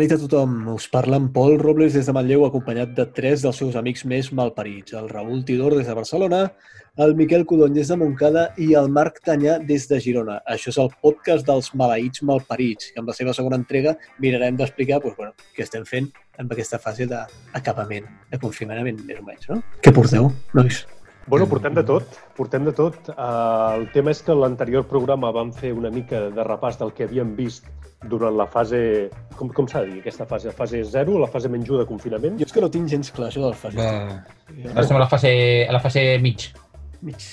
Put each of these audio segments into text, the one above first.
nit a tothom. Us parla en Pol Robles des de Manlleu, acompanyat de tres dels seus amics més malparits. El Raül Tidor des de Barcelona, el Miquel Codony des de Montcada i el Marc Tanyà des de Girona. Això és el podcast dels maleïts malparits. I amb la seva segona entrega mirarem d'explicar doncs, bueno, què estem fent amb aquesta fase d'acabament, de confinament, més o menys. No? Què porteu, nois? Bueno, portem de tot, portem de tot. Uh, el tema és que l'anterior programa vam fer una mica de repàs del que havíem vist durant la fase... Com, com s'ha de dir, aquesta fase? La fase 0 o la fase menys 1 de confinament? Jo és que no tinc gens clar, això de la fase. Va. Ara estem a la fase, a la fase mig. Mig.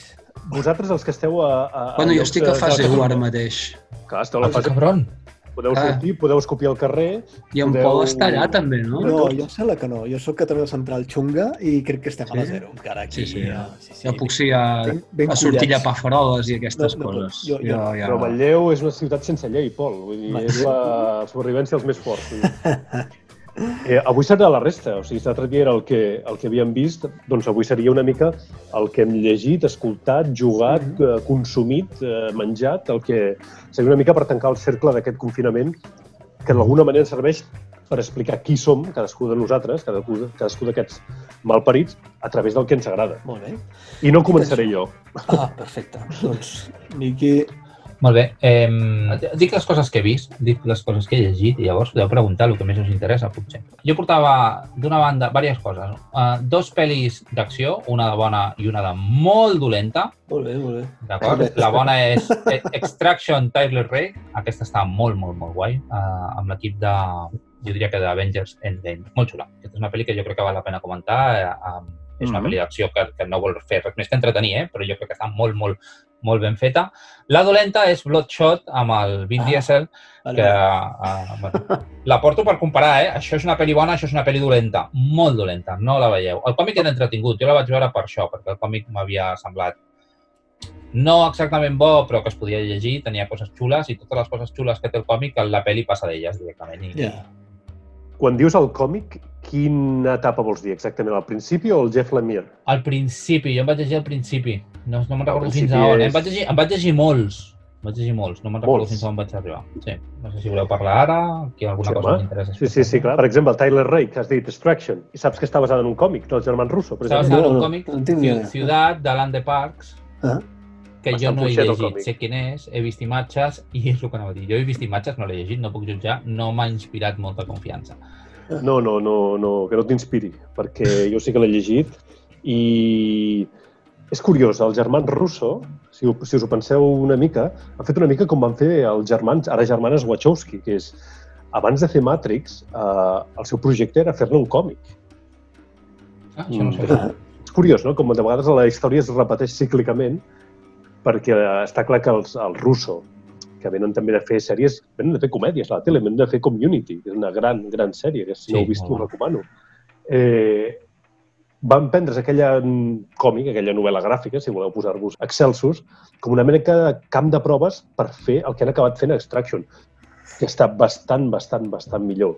Vosaltres, els que esteu a... a Bueno, jo llocs estic a de- fase de- 1 ara mateix. Clar, esteu a la Ah, fase... cabron. Podeu Ah. sortir, podeu escopir al carrer... I en podeu- Pol està allà també, no? No, jo em sembla que no. Jo sóc Catalunya Central Xunga i crec que estem a la Sí? zero, encara aquí. Sí, sí. ja, sí, sí. Ja puc ser a, Ben- ben a sortir a pafaroles i aquestes No, no, coses. jo- jo- ja... Però Manlleu és una ciutat sense llei, Pol. Vull dir, Va. és la supervivència dels més forts. Eh, avui serà la resta, o sigui, si l'altre dia era el que, el que havíem vist, doncs avui seria una mica el que hem llegit, escoltat, jugat, Mhm. eh, consumit, eh, menjat, el que seria una mica per tancar el cercle d'aquest confinament que d'alguna manera serveix per explicar qui som, cadascú de nosaltres, cadascú, cadascú d'aquests malparits, a través del que ens agrada. Molt bé. I no començaré jo. Ah, perfecte. Doncs, Miqui, Molt bé. Eh, dic les coses que he vist, dic les coses que he llegit i llavors podeu preguntar el que més us interessa, potser. Jo portava, d'una banda, diverses coses. Uh, dos pel·lis d'acció, una de bona i una de molt dolenta, molt bé, molt bé. d'acord? La bona és eh, Extraction Tyler Rake. Aquesta està molt, molt, molt guai, uh, amb l'equip de, jo diria que d'Avengers Endgame. Molt xula. Aquesta és una pel·li que jo crec que val la pena comentar. Eh, um, és una Mhm. pel·li d'acció que, que no vol fer res més que entretenir, eh? però jo crec que està molt, molt, molt ben feta. La dolenta és Bloodshot amb el Vin Ah, Diesel, Vale, que uh, bueno, la porto per comparar, eh? Això és una pel·li bona, això és una pel·li dolenta. Molt dolenta, no la veieu. El còmic era entretingut, jo la vaig veure per això, perquè el còmic m'havia semblat no exactament bo, però que es podia llegir, tenia coses xules i totes les coses xules que té el còmic, la pel·li passa d'elles directament. I, Ja. Quan dius el còmic, quina etapa vols dir exactament? Al principi o el Jeff Lemire? Al principi, jo em vaig llegir al principi. No, no me'n recordo fins a on. és- Em, vaig llegir, em vaig llegir molts. Em vaig llegir molts. No me'n recordo fins a on vaig arribar. Sí. No sé si voleu parlar ara, que alguna Sí, cosa home. m'interessa. Sí, sí, sí, clar. Per exemple, el Tyler Rake, que has dit Distraction, i saps que està basada en un còmic dels germans Russo, per Està exemple. basat en No, un no, còmic, no idea. Ciutat, de Land de Parks, Ah, que jo no he el llegit. còmic. Sé quin és, he vist imatges i és el que anava a dir. Jo he vist imatges, no l'he llegit, no puc jutjar, no m'ha inspirat molta confiança. No, no, no, no que no t'inspiri, perquè jo sí que l'he llegit i és curiós, els germans Russo, si, ho- si us ho penseu una mica, han fet una mica com van fer els germans, ara germanes Wachowski, que és, abans de fer Matrix, eh, el seu projecte era fer-ne un còmic. Ah, això no Mm. sé. És curiós, no? Com de vegades la història es repeteix cíclicament perquè està clar que els, els Russo, que venen també de fer sèries, venen de fer comèdies a la tele, venen de fer Community, que és una gran, gran sèrie, que si no Sí, heu vist bona. recomano. Eh, van prendre's aquella mm, còmic, aquella novel·la gràfica, si voleu posar-vos excelsos, com una mena de camp de proves per fer el que han acabat fent a Extraction, que està bastant, bastant, bastant millor.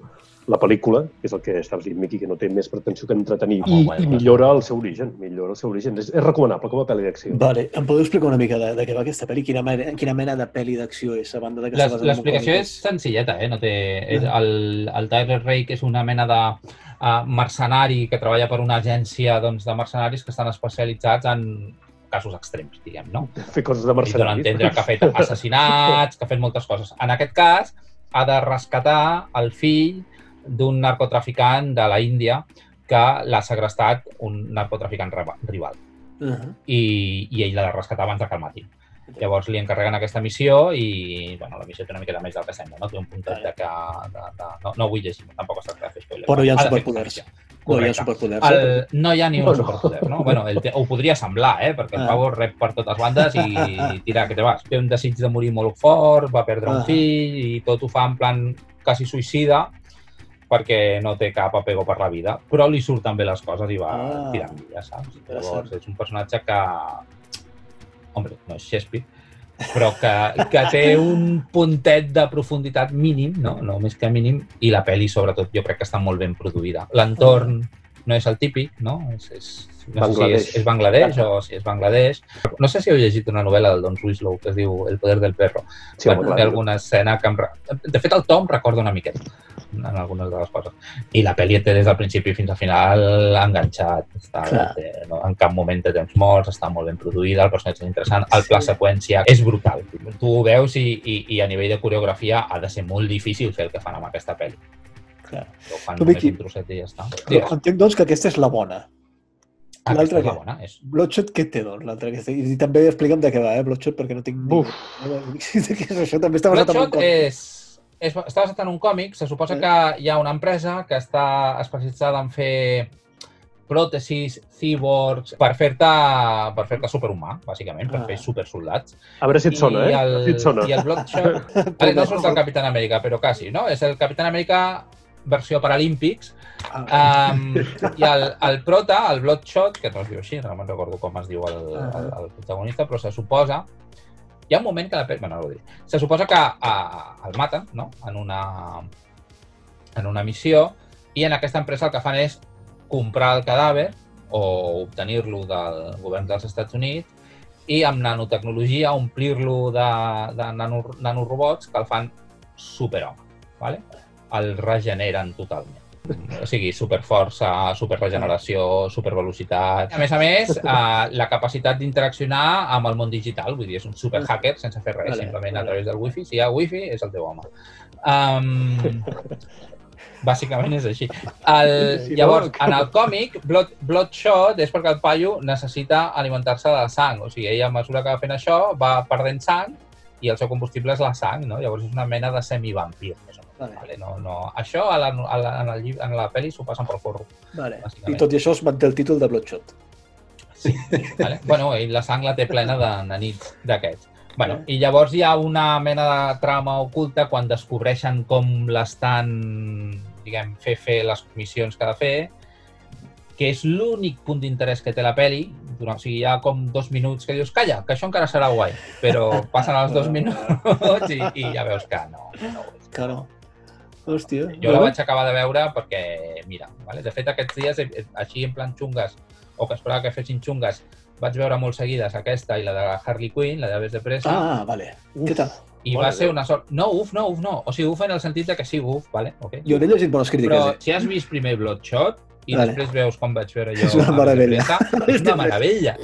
La pel·lícula, que és el que estaves dient, Miqui, que no té més pretensió que entretenir, Ah, i, guai, i clar. millora el seu origen, millora el seu origen. És, és recomanable com a pel·li d'acció. Vale, em podeu explicar una mica de, de què va aquesta pel·li? Quina mena, quina mena de pel·li d'acció és, a banda de que L'explicació és senzilleta, eh? No té... és Ah. el, el Tyler Rake és una mena de uh, mercenari que treballa per una agència doncs, de mercenaris que estan especialitzats en casos extrems, diguem, no? Fer coses de I dona a mercenaris. entendre que ha fet assassinats, que ha fet moltes coses. En aquest cas, ha de rescatar el fill d'un narcotraficant de la Índia que l'ha segrestat un narcotraficant rival. Uh -huh. I, i ell l'ha de rescatar abans de que el matin. Llavors li encarreguen aquesta missió i bueno, la missió té una mica més del que sembla, no? Té un puntet de que... De, de, no, no ho vull llegir, tampoc es tracta de fer spoilers. Però hi ha fer superpoders. No hi ha superpoders. El, eh? no hi ha ni un No, superpoder, no? Bueno, el, te- ho podria semblar, eh? Perquè el Ah. Pau rep per totes bandes i tira, que te vas. Té un desig de morir molt fort, va perdre Ah. un fill i tot ho fa en plan quasi suïcida perquè no té cap apego per la vida, però li surten bé les coses i va Ah. tirant milles, saps? Llavors, és un personatge que... Hombre, no és Shakespeare, però que, que té un puntet de profunditat mínim, no? no més que mínim, i la pel·li, sobretot, jo crec que està molt ben produïda. L'entorn no és el típic, no? És, és, no sé si Bangladesh. és, és Bangladesh o si és Bangladesh. No sé si heu llegit una novel·la del Don Winslow que es diu El poder del perro. Sí, bueno, home, té clar. alguna escena que em... De fet, el Tom recorda una miqueta en algunes de les coses. I la pel·li té des del principi fins al final enganxat. Està, Clar. té, no, en cap moment té temps morts, està molt ben produïda, el personatge és interessant, el pla seqüència és brutal. Tu ho veus i, i, i a nivell de coreografia ha de ser molt difícil fer el que fan amb aquesta pel·li. Clar. Ho fan Tu, només Vicky, un trosset i ja està. Entenc, doncs, que aquesta és la bona. Aquesta l'altra és la què? bona. És... Bloodshot, què té, doncs, l'altra? aquesta? I, I també explica'm de què va, eh, Bloodshot, perquè no tinc... ni Buf. Què és això? També està basat en un còmic. és, és, està basat en un còmic. Se suposa Eh? que hi ha una empresa que està especialitzada en fer pròtesis, cyborgs, per fer-te per fer superhumà, bàsicament, per Ah. fer supersoldats. A veure si et sona, I eh? el, Si et sona. I el Bloodshot... Vale, no surt el Capitán Amèrica, però quasi, no? És el Capitán Amèrica versió Paralímpics. Ah, Um, I el, el prota, el Bloodshot, que no es diu així, no me'n recordo com es diu el, Ah. el, el protagonista, però se suposa... Hi ha un moment que la pel·li... Bueno, no dic. Se suposa que a, el maten, no?, en una, en una missió, i en aquesta empresa el que fan és comprar el cadàver o obtenir-lo del govern dels Estats Units i amb nanotecnologia omplir-lo de, de nano, nanorobots que el fan superhome. ¿vale? El regeneren totalment. O sigui, superforça, superregeneració, supervelocitat. A més a més, eh, la capacitat d'interaccionar amb el món digital, vull dir, és un superhacker sense fer res, Vale, simplement a vale. través del wifi. Si hi ha wifi, és el teu home. Um, bàsicament és així. El, llavors, en el còmic, Blood, Bloodshot és perquè el paio necessita alimentar-se de sang. O sigui, ell a mesura que va fent això va perdent sang i el seu combustible és la sang, no? Llavors és una mena de semivampir, més o menys. Vale. Vale. No, no. Això a la, a la, en, el, llibre- en la pel·li s'ho passen pel forro. Vale. I tot i això es manté el títol de Bloodshot. Vale? Bueno, i la sang la té plena de nanits d'aquests. Bueno, I llavors hi ha una mena de trama oculta quan descobreixen com l'estan, diguem, fer fer les missions que ha de fer, que és l'únic punt d'interès que té la peli. O sigui, hi ha com dos minuts que dius, calla, que això encara serà guai, però passen els dos minuts i, i ja veus que no. no ho és. Que no. Hòstia. Jo la vaig acabar de veure perquè, mira, vale? de fet aquests dies, eh, així en plan xungues, o que esperava que fessin xungues, vaig veure molt seguides aquesta i la de Harley Quinn, la de Aves de Pressa, Ah, vale. Què tal? i mare va ser una sort... No, uf, no, uf, no. O sigui, uf en el sentit de que sí, uf, vale? Okay. Jo n'he llegit bones crítiques. Però eh? si has vist primer Bloodshot i Vale. després veus com vaig veure jo És una meravella. Pressa, és una meravella.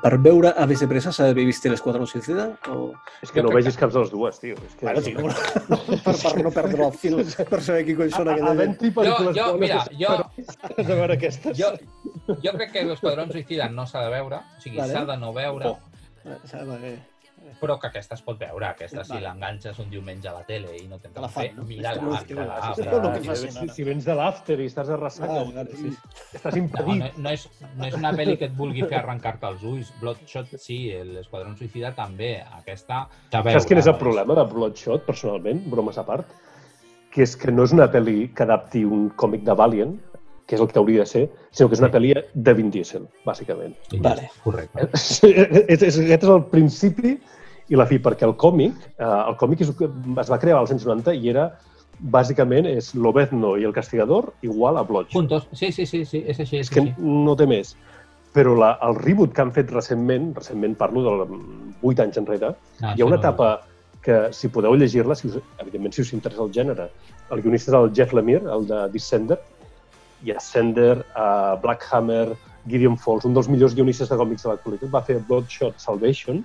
Per veure Aves de Pressa s'ha d'haver vist l'Esquadró Suïcida? O... És que no crec vegis cap de les dues, tio. És que... Bueno, tio, per, per no perdre el fil, per saber qui coi són aquella gent. Jo- jo, mira, jo- però has de veure aquestes. Jo, jo crec que l'Esquadrón Suïcida no s'ha de veure, o sigui, Vale. s'ha de no veure, Eh, vale. Però que aquesta es pot veure. Aquesta, si l'enganxes un diumenge a la tele i no tens la fer, no? que mira-la. no, que si, si, vens de l'after i estàs de ressaca, Vale, vale, sí. estàs No, impedit. no, no, és, no és una pel·li que et vulgui fer arrencar-te els ulls. Bloodshot sí, l'Esquadrón Suïcida també. Aquesta... Saps quin és el problema de Bloodshot, personalment, bromes a part? Que és que no és una pel·li que adapti un còmic de Valiant, que és el que hauria de ser, sinó que és una pel·li de Vin Diesel, bàsicament. Vale. Correcte. és, és, aquest és el principi i la fi, perquè el còmic, eh, el còmic és, es va crear als anys 90 i era, bàsicament, és Lobezno i el Castigador igual a Bloodshot. Puntos. Sí, sí, sí, sí, és així. És És que així. no té més. Però la, el reboot que han fet recentment, recentment parlo de 8 anys enrere, No, hi ha una no- etapa que, si podeu llegir-la, si us, evidentment, si us interessa el gènere, el guionista és el Jeff Lemire, el de Descender, i Ascender, uh, Black Hammer, Gideon Falls, un dels millors guionistes de còmics de l'actualitat, va fer Bloodshot Salvation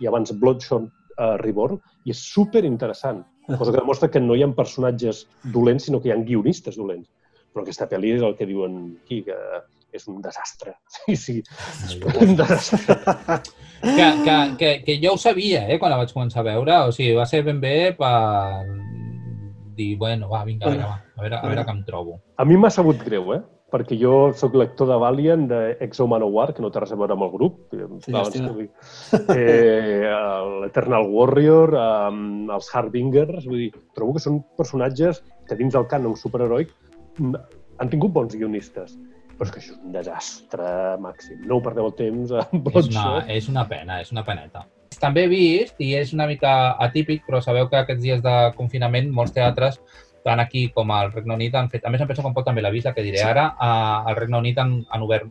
i abans Bloodshot uh, Reborn, i és super interessant, cosa que demostra que no hi ha personatges dolents, sinó que hi ha guionistes dolents. Però aquesta pel·li és el que diuen aquí, que és un desastre. Sí, sí, és un desastre. Que, que, que, que jo ho sabia, eh, quan la vaig començar a veure. O sigui, va ser ben bé per dir, bueno, va, vinga, a veure, va, a veure, a veure què em trobo. A mi m'ha sabut greu, eh? Perquè jo sóc lector de Valiant, d'Exo Manowar, que no té res a veure amb el grup. Sí, ho dic. eh, l'Eternal Warrior, eh, els Harbingers, vull dir, trobo que són personatges que dins del cànon superheroic mm, han tingut bons guionistes. Però és que això és un desastre màxim. No ho perdeu el temps amb És una, és una pena, és una peneta. També he vist, i és una mica atípic, però sabeu que aquests dies de confinament molts teatres, tant aquí com al Regne Unit, han fet, a més em penso que un poc també l'avís, que diré Sí. ara, a, al Regne Unit han, han obert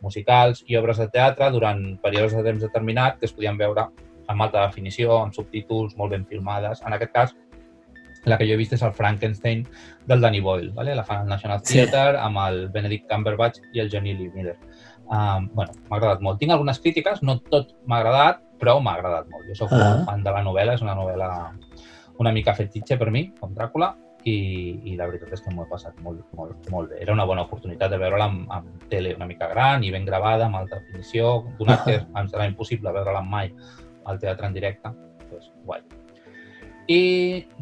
musicals i obres de teatre durant períodes de temps determinat que es podien veure amb alta definició, amb subtítols molt ben filmades. En aquest cas, la que jo he vist és el Frankenstein del Danny Boyle, ¿vale? la fan al National Sí. Theatre amb el Benedict Cumberbatch i el Johnny Lee Miller. Um, bueno, m'ha agradat molt. Tinc algunes crítiques, no tot m'ha agradat, però m'ha agradat molt. Jo sóc Ah. un fan de la novel·la, és una novel·la una mica fetitxe per mi, com Dràcula, i, i la veritat és que m'ho he passat molt, molt, molt bé. Era una bona oportunitat de veure-la amb, amb tele una mica gran i ben gravada, amb alta definició, donat que em serà impossible veure-la mai al teatre en directe, doncs guai. I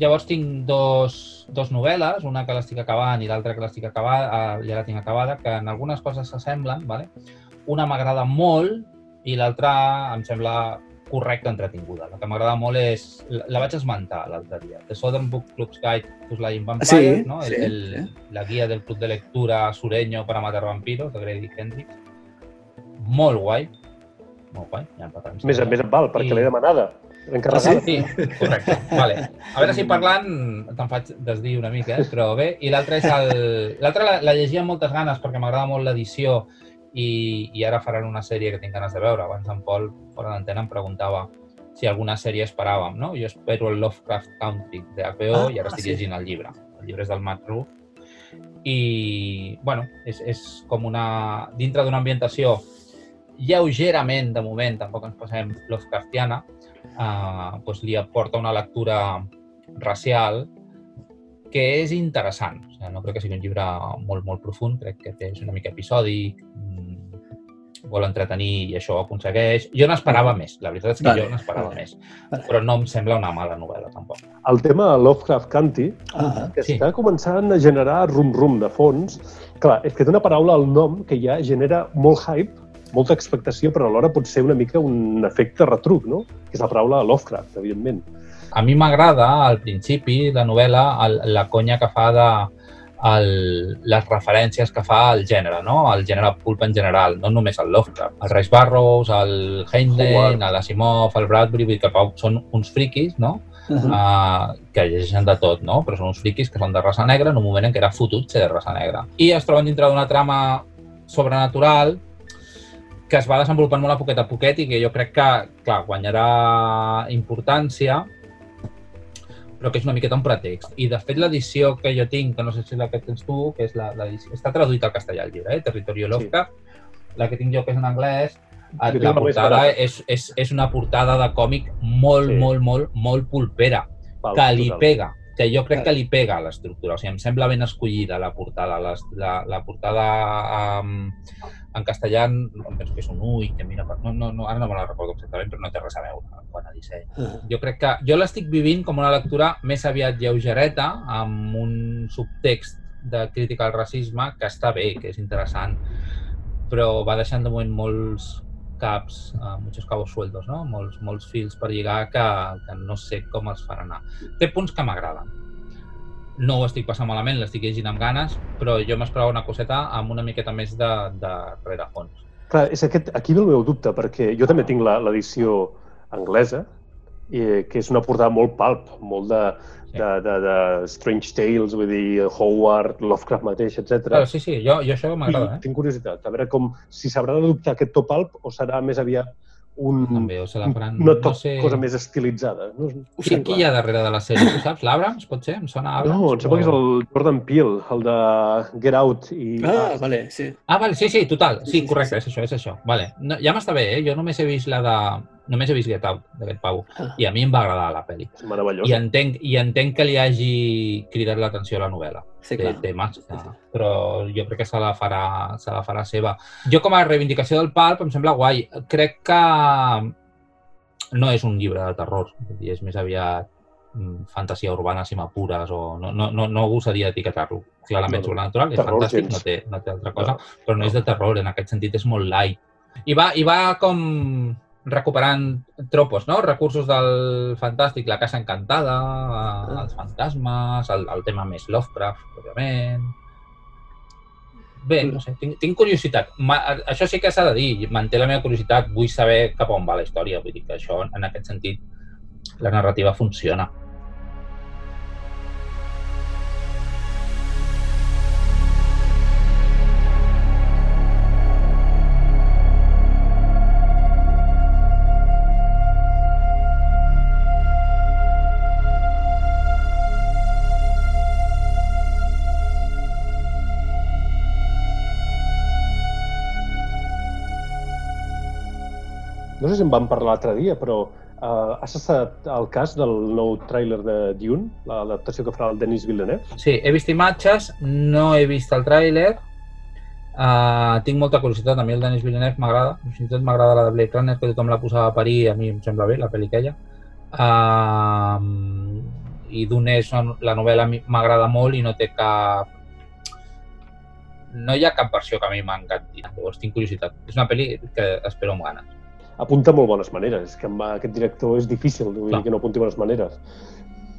llavors tinc dos, dos novel·les, una que l'estic acabant i l'altra que l'estic acabada, ja la tinc acabada, que en algunes coses s'assemblen, ¿vale? una m'agrada molt i l'altra em sembla correcta, entretinguda. La que m'agrada molt és... La, la vaig esmentar l'altre dia. The Southern Book Club's Guide to Slaying Vampires, Sí, no? El, sí, el, sí. La guia del club de lectura sureño para matar vampiros, de Grady Hendrix. Molt guai. Molt guai. Ja empatem. Més, més em val, perquè I- l'he demanada. L'he Ah, encarregada. Sí, correcte. Vale. A veure si parlant te'n faig desdir una mica, eh? però bé. I l'altre és el... L'altre la, la llegia amb moltes ganes perquè m'agrada molt l'edició i, i ara faran una sèrie que tinc ganes de veure. Abans en Pol, fora d'antena, em preguntava si alguna sèrie esperàvem, no? Jo espero el Lovecraft Country de HBO Ah, i ara estic sí. llegint el llibre. El llibre és del Matt Ruff i, bueno, és, és com una... dintre d'una ambientació lleugerament, de moment, tampoc ens passem Lovecraftiana, eh, doncs li aporta una lectura racial que és interessant. O sigui, no crec que sigui un llibre molt, molt profund, crec que és una mica episòdic, vol entretenir i això ho aconsegueix. Jo n'esperava més, la veritat és que Vale, jo n'esperava vale. més, Vale. però no em sembla una mala novel·la, tampoc. El tema de Lovecraft Country, Ah, que Sí. està començant a generar rum-rum de fons. Clar, és que té una paraula al nom que ja genera molt hype, molta expectació, però alhora pot ser una mica un efecte retruc, no? Que és la paraula Lovecraft, evidentment. A mi m'agrada, al principi, la novel·la, el, la conya que fa de el, les referències que fa al gènere, no? al gènere pulp en general, no només el Lovecraft. El Rice Barrows, el Heinlein, Howard. l'Asimov, el Bradbury, vull que són uns friquis, no? ah, uh, que llegeixen de tot, no? però són uns friquis que són de raça negra en un moment en què era fotut ser de raça negra. I es troben dintre d'una trama sobrenatural que es va desenvolupant molt a poquet a poquet i que jo crec que, clar, guanyarà importància, però que és una miqueta un pretext. I, de fet, l'edició que jo tinc, que no sé si és la que tens tu, que és la- l'edició... Està traduït al castellà el llibre, eh? Territorio Sí. Lovecraft. La que tinc jo, que és en anglès, tinc la la portada és, és, és una portada de còmic molt, Sí. molt, molt, molt pulpera Val, que li total. pega, que jo crec que li pega a l'estructura. O sigui, em sembla ben escollida la portada. Les, la, la portada um, en castellà em penso que és un ull, que mira... per- No, no, no, ara no me la recordo exactament, però no té res a veure quan a disseny. ah. Jo crec que jo l'estic vivint com una lectura més aviat lleugereta, amb un subtext de crítica al racisme que està bé, que és interessant, però va deixant de moment molts caps, uh, muchos cabos sueldos, no? molts, molts fils per lligar que, que no sé com els farà anar. Té punts que m'agraden. No ho estic passant malament, l'estic llegint amb ganes, però jo m'esperava una coseta amb una miqueta més de, de rerefons. Clar, és aquest, aquí ve el meu dubte, perquè jo també tinc la- l'edició anglesa, eh, que és una portada molt palp, molt de, Sí. de, de, de Strange Tales, vull dir, Howard, Lovecraft mateix, etc. Claro, sí, sí, jo, jo això m'agrada, eh? Tinc curiositat, a veure com, si s'haurà d'adoptar aquest to palp o serà més aviat un, També, o se la faran... una no sé... cosa més estilitzada. No, ho Qui, qui hi ha darrere de la sèrie, tu saps? L'Abrams, pot ser? Em sona Abrams? no, em sembla que és el Jordan Peele, el de Get Out. I, Ah, vale, sí. Ah, vale, sí, sí, total. Sí, Sí, sí, correcte, sí. és això, és això. Vale. No, ja m'està bé, eh? Jo només he vist la de... Només he vist Get Out, d'aquest pavo. Ah. I a mi em va agradar la pel·li. Meravellós. I entenc, I entenc que li hagi cridat l'atenció a la novel·la. Sí, clar. té mas, Sí, sí. però jo crec que se la, farà, se la farà seva. Jo com a reivindicació del palp em sembla guai. Crec que no és un llibre de terror, és més aviat mm, fantasia urbana, si m'apures, o no, no, no, no gosaria etiquetar-lo. Clarament No, no. sobrenatural, és fantàstic, gens. no té, no té altra cosa, però no és de terror, en aquest sentit és molt light. I va, i va com recuperant tropos, no? Recursos del fantàstic, la casa encantada, eh, els fantasmes, el, el tema més Lovecraft, òbviament. Bé, no sé, tinc, tinc curiositat. Ma, això sí que s'ha de dir, manté la meva curiositat, vull saber cap a on va la història, vull dir que això, en aquest sentit, la narrativa funciona. Sé si en vam parlar l'altre dia, però uh, has estat al cas del nou tràiler de Dune, l'adaptació que farà el Denis Villeneuve? Sí, he vist imatges, no he vist el tràiler, uh, tinc molta curiositat, a mi el Denis Villeneuve m'agrada, fins i tot m'agrada la de Blade Runner, que tothom la posava a parir, a mi em sembla bé, la pel·li aquella. Uh, I Dune és una, la novel·la m'agrada molt i no té cap... No hi ha cap versió que a mi m'encanti, llavors tinc curiositat. És una pel·li que espero amb ganes. Apunta molt bones maneres, és que amb aquest director és difícil vull dir que no apunti bones maneres.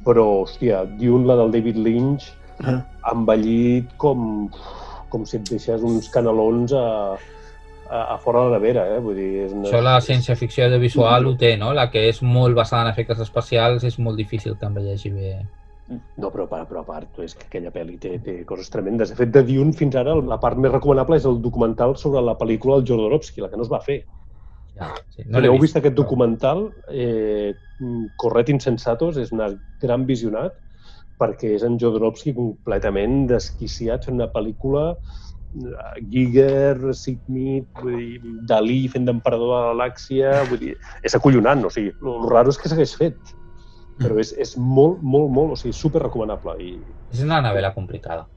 Però, hòstia, Dune, la del David Lynch, Ah. ha envellit com, com si et deixés uns canelons a, a, a fora de la nevera, eh? Vull dir, és una... Això la ciència-ficció audiovisual ho té, no? La que és molt basada en efectes especials és molt difícil que envelleixi bé. No, però, però, però a part, és que aquella pel·li té, té coses tremendes. De fet, de Dune fins ara la part més recomanable és el documental sobre la pel·lícula del Jodorowsky, la que no es va fer. Ja, sí. No heu vist aquest però- documental, eh, Corret Insensatos, és un gran visionat, perquè és en Jodorowsky completament desquiciat fent una pel·lícula eh, Giger, vull dir, Dalí fent d'emperador de la galàxia, vull dir, és acollonant, o sigui, el raro és que s'hagués fet, però és, és molt, molt, molt, o sigui, super recomanable. I És una novel·la complicada.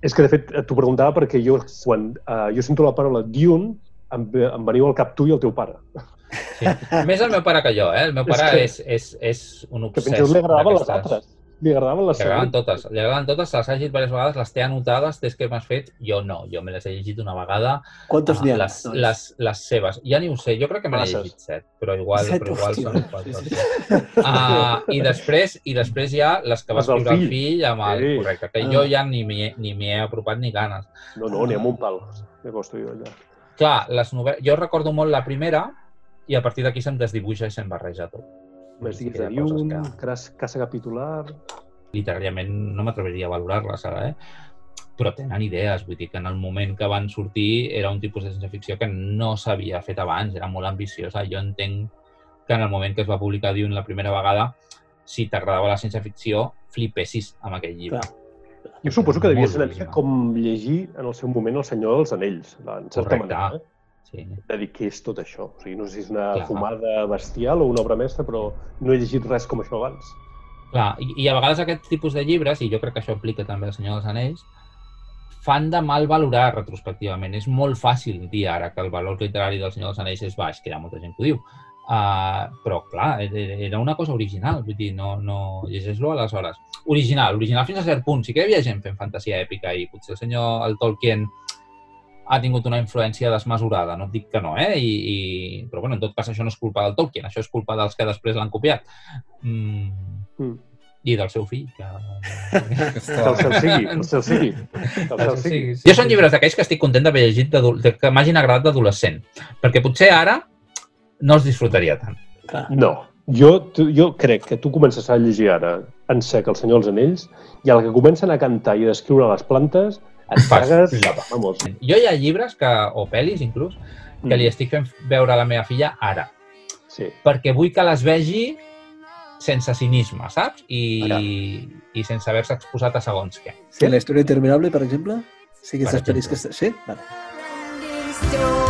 és que, de fet, t'ho preguntava perquè jo, quan uh, jo sento la paraula Dune, em, em veniu al cap tu i el teu pare. Sí. Més el meu pare que jo, eh? El meu És pare que- és, és, és un Que obsès. fins i tot li agradaven les altres. Li agradaven les Li agradaven totes, li agradaven totes, les he llegit diverses vegades, les té anotades des que m'has fet, jo no, jo me les he llegit una vegada, Quantes ah, n'hi ha? les, doncs? les, les seves. Ja ni ho sé, jo crec que me n'he llegit set, però igual, Set, però igual hòstia. són quatre. o cinc. Uh, i, després, I després hi ha les que va escriure el fill. fill amb el Sí. correcte, que Ah. jo ja ni m'hi he- ni he apropat ni ganes. No, no, n'hi ha un pal. Me costo jo allà. Clar, les novel·les... jo recordo molt la primera i a partir d'aquí se'm desdibuixa i se'm barreja tot. Que de Dune, que- cas- casa capitular... literàriament no m'atreviria a valorar-les ara, eh? però tenen idees, vull dir que en el moment que van sortir era un tipus de ciència-ficció que no s'havia fet abans, era molt ambiciosa. Jo entenc que en el moment que es va publicar Dune la primera vegada, si t'agradava la ciència-ficció, flipessis amb aquell llibre. Clar. Jo suposo que devia ser una mica com llegir en el seu moment El senyor dels anells, en certa Correcte. manera. Eh? Sí. De dir, què és tot això? O sigui, no sé si és una Clar. fumada bestial o una obra mestra, però no he llegit res com això abans. Clar, i, i a vegades aquest tipus de llibres, i jo crec que això aplica també al Senyor dels Anells, fan de mal valorar retrospectivament. És molt fàcil dir ara que el valor literari del Senyor dels Anells és baix, que hi ha molta gent que ho diu. Uh, però, clar, era una cosa original, vull dir, no, no llegeix-lo aleshores. Original, original fins a cert punt. Sí que hi havia gent fent fantasia èpica i potser el senyor el Tolkien ha tingut una influència desmesurada, no et dic que no, eh? I, i... Però, bueno, en tot cas, això no és culpa del Tolkien, això és culpa dels que després l'han copiat. Mm, Mm. i del seu fill. Que... Que el cel sigui, el cel sigui. El cel sigui. Jo són llibres d'aquells que estic content d'haver llegit, de, que m'hagin agradat d'adolescent, perquè potser ara no els disfrutaria tant. Clar. No, jo, tu, jo crec que tu comences a llegir ara en sec El senyor dels anells i el que comencen a cantar i a descriure les plantes et cagues... llava. Vamos. Jo hi ha llibres, que, o pel·lis inclús, que li estic fent veure a la meva filla ara, Sí. perquè vull que les vegi sense cinisme, saps? I, Ara. i sense haver-se exposat a segons què. Sí, la història interminable, per exemple? Sí, aquestes pel·lis que... Sí? Vale.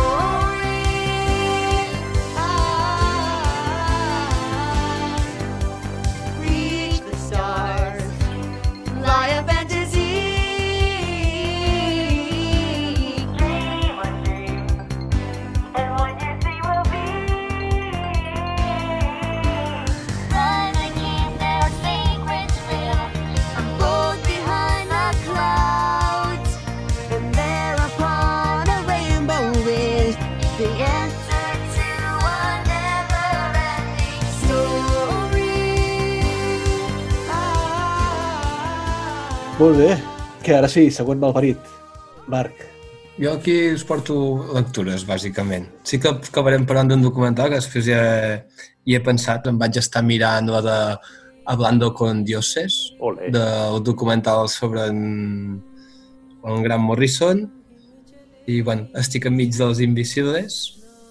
Molt bé, que ara sí, següent malparit. Marc. Jo aquí us porto lectures, bàsicament. Sí que acabarem parlant d'un documental que després ja hi he pensat, em vaig estar mirant la de Hablando con Dioses, del documental sobre en, en Grant Morrison i bueno, estic enmig dels Invisibles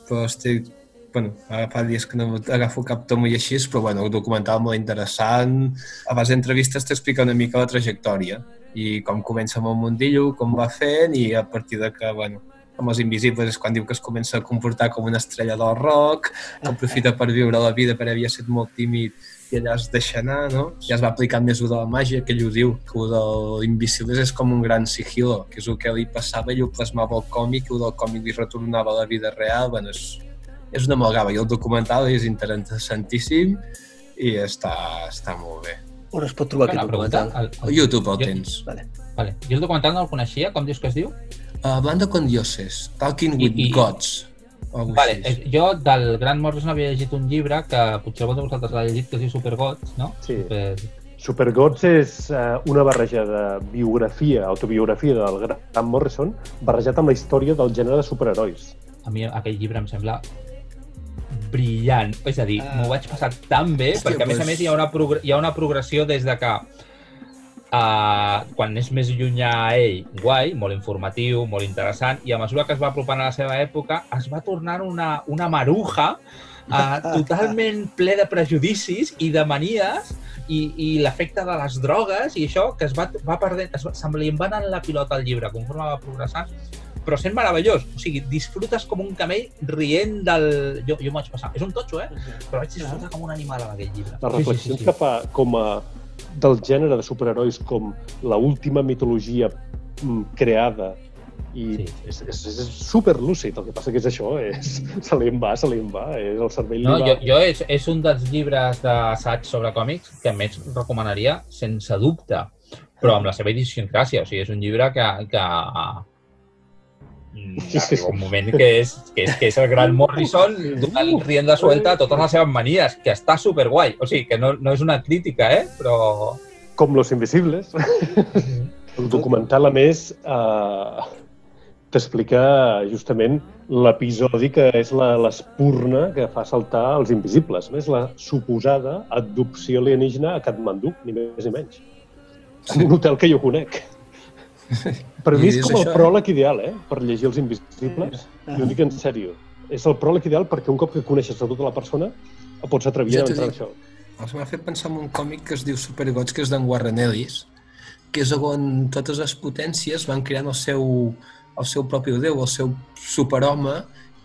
però estic bueno, fa dies que no agafo cap tom i així, però bueno, un documental molt interessant. A base d'entrevistes t'explica una mica la trajectòria i com comença amb el mundillo, com va fent i a partir de que, bueno, amb els invisibles és quan diu que es comença a comportar com una estrella del rock, que aprofita per viure la vida perquè havia estat molt tímid i allà es deixa anar, no? Ja es va aplicant més de la màgia, que ell ho diu, que ho del Invisibles és com un gran sigilo, que és el que li passava i ho plasmava al còmic, i ho del còmic li retornava a la vida real, bueno, és, és una amalgama, i el documental és interessantíssim i està, està molt bé. On es pot trobar Una aquest documental? El, A YouTube el Jo- tens. Vale. Vale. Jo el documental no el coneixia, com dius que es diu? Uh, Hablando con dioses, Talking I- with i- Gods. Vale, així. eh, jo del Grant Morrison havia llegit un llibre que potser algú de vosaltres l'ha llegit, que es diu Supergods, no? Sí. Super... Supergods és uh, una barreja de biografia, autobiografia del Grant Morrison, barrejat amb la història del gènere de superherois. A mi aquell llibre em sembla brillant. És a dir, Ah. m'ho vaig passar tan bé, Hòstia, perquè a més a pues- més hi ha una, progr hi ha una progressió des de que uh, quan és més llunyà a ell, guai, molt informatiu, molt interessant, i a mesura que es va apropant a la seva època, es va tornant una, una maruja uh, totalment ple de prejudicis i de manies i, i l'efecte de les drogues i això que es va, va perdent, es va, se'm li va anant la pilota al llibre conforme va progressant però sent meravellós. O sigui, disfrutes com un camell rient del... Jo, jo m'ho vaig passar. És un totxo, eh? Però vaig disfrutar com un animal amb aquell llibre. Les reflexions que fa com a del gènere de superherois com la última mitologia mm, creada i Sí. és, és, és super lúcid, el que passa que és això, és, se li en va, se li en va, és el cervell No, li jo, va. jo és, és un dels llibres d'assaig sobre còmics que més recomanaria, sense dubte, però amb la seva idiosincràsia. O sigui, és un llibre que, que Sí, sí, sí. Arriba un moment que és, que és, que és el gran Morrison donant rienda suelta a totes les seves manies, que està superguai. O sigui, que no, no és una crítica, eh? Però... Com Los Invisibles. El documental, a més, eh, t'explica justament l'episodi que és l'espurna que fa saltar els invisibles. Més, la suposada adopció alienígena a Katmandú, ni més ni menys. En un hotel que jo conec. Per mi és com el això, eh? pròleg ideal, eh?, per llegir els invisibles. Ah. Ho dic en sèrio. És el pròleg ideal perquè un cop que coneixes a tota la persona pots atrevir Ja a entrar en això. Els m'ha fet pensar en un còmic que es diu Supergods, que és d'en Warren Ellis, que és on totes les potències van creant el seu, el seu propi déu, el seu superhome,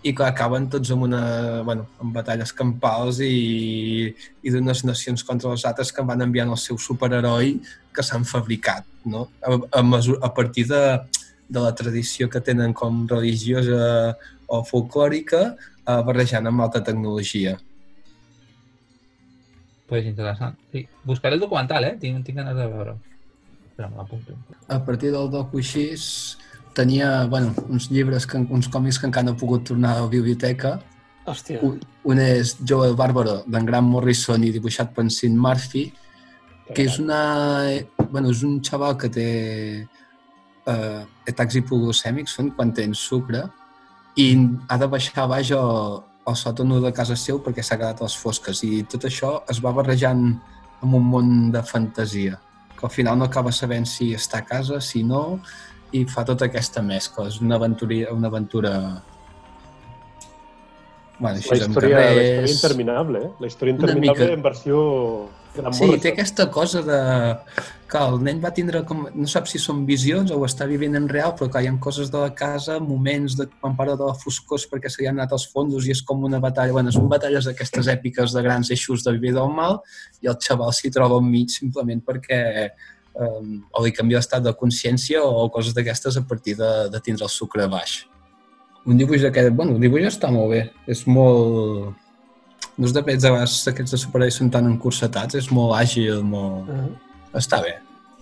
i que acaben tots amb una, bueno, amb batalles campals i, i d'unes nacions contra les altres que van enviant el seu superheroi que s'han fabricat, no? A, a, mesura, a partir de, de la tradició que tenen com religiosa o folclòrica, eh, barrejant amb alta tecnologia. Pues interessant. Sí. Buscaré el documental, eh? Tinc, tinc ganes de veure. Espera, me l'apunto. a partir del docu així tenia bueno, uns llibres, que, uns còmics que encara no he pogut tornar a la biblioteca. Hòstia. Un, un és Joel Bárbaro, d'en Grant Morrison i dibuixat per Sin Murphy, que és, una, bueno, és un xaval que té eh, atacs hipoglucèmics, són quan tens sucre, i ha de baixar a baix al, al sòtano de casa seu perquè s'ha quedat a les fosques. I tot això es va barrejant amb un món de fantasia, que al final no acaba sabent si està a casa, si no, i fa tota aquesta mescla. És una aventura, una aventura bueno, La història, la història carrers... interminable, eh? La història interminable mica. en versió Gran Sí, té aquesta cosa de que el nen va tindre com... No sap si són visions o ho està vivint en real, però que hi ha coses de la casa, moments de quan parla de la foscors perquè se li han anat els fondos i és com una batalla... Bueno, són batalles d'aquestes èpiques de grans eixos de vida o mal i el xaval s'hi troba enmig simplement perquè um, o li canvia l'estat de consciència o coses d'aquestes a partir de, de tindre el sucre baix. Un dibuix d'aquest... Bueno, el dibuix està molt bé. És molt... No és de pets, a vegades aquests de superherois són tan encursetats, és molt àgil, molt... Ah. Està bé.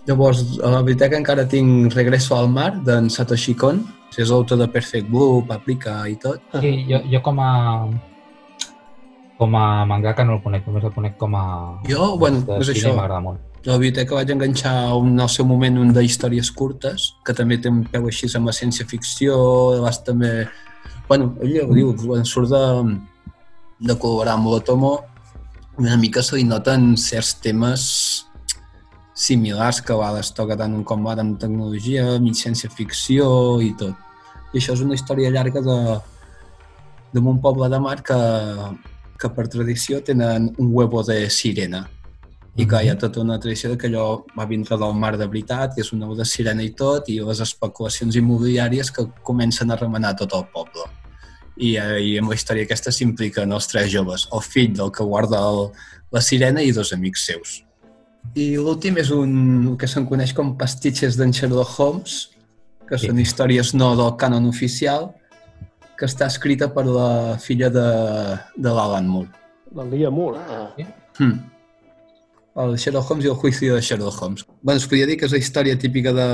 Llavors, a la biblioteca encara tinc Regreso al mar, d'en Satoshi Kon, que és l'autor de Perfect Blue, Paprika i tot. Sí, jo, jo com a com a mangaka no el conec, només el conec com a... Jo, bueno, de és cine això. M'agrada molt. A la biblioteca vaig enganxar un, al seu moment un d'històries curtes, que també té un peu així amb la ciència-ficció, vas també... Bueno, ell ho diu, quan surt de, de col·laborar amb l'Otomo, una mica se li noten certs temes similars que a vegades toca tant com ara amb tecnologia, mig ciència-ficció i tot. I això és una història llarga de, d'un poble de mar que, que per tradició tenen un huevo de sirena. I que hi ha tota una tradició de que allò va vindre del mar de veritat, que és un ou de sirena i tot, i les especulacions immobiliàries que comencen a remenar tot el poble. I, eh, i amb la història aquesta s'impliquen els tres joves, el fill del que guarda el, la sirena i dos amics seus. I l'últim és un el que se'n coneix com pastitxes d'en Sherlock Holmes, que Sí. són històries no del canon oficial, que està escrita per la filla de, de l'Alan Moore. La Lia Moore. Ah. Hmm. El Sherlock Holmes i el juici de Sherlock Holmes. Bé, es podria dir que és la història típica de,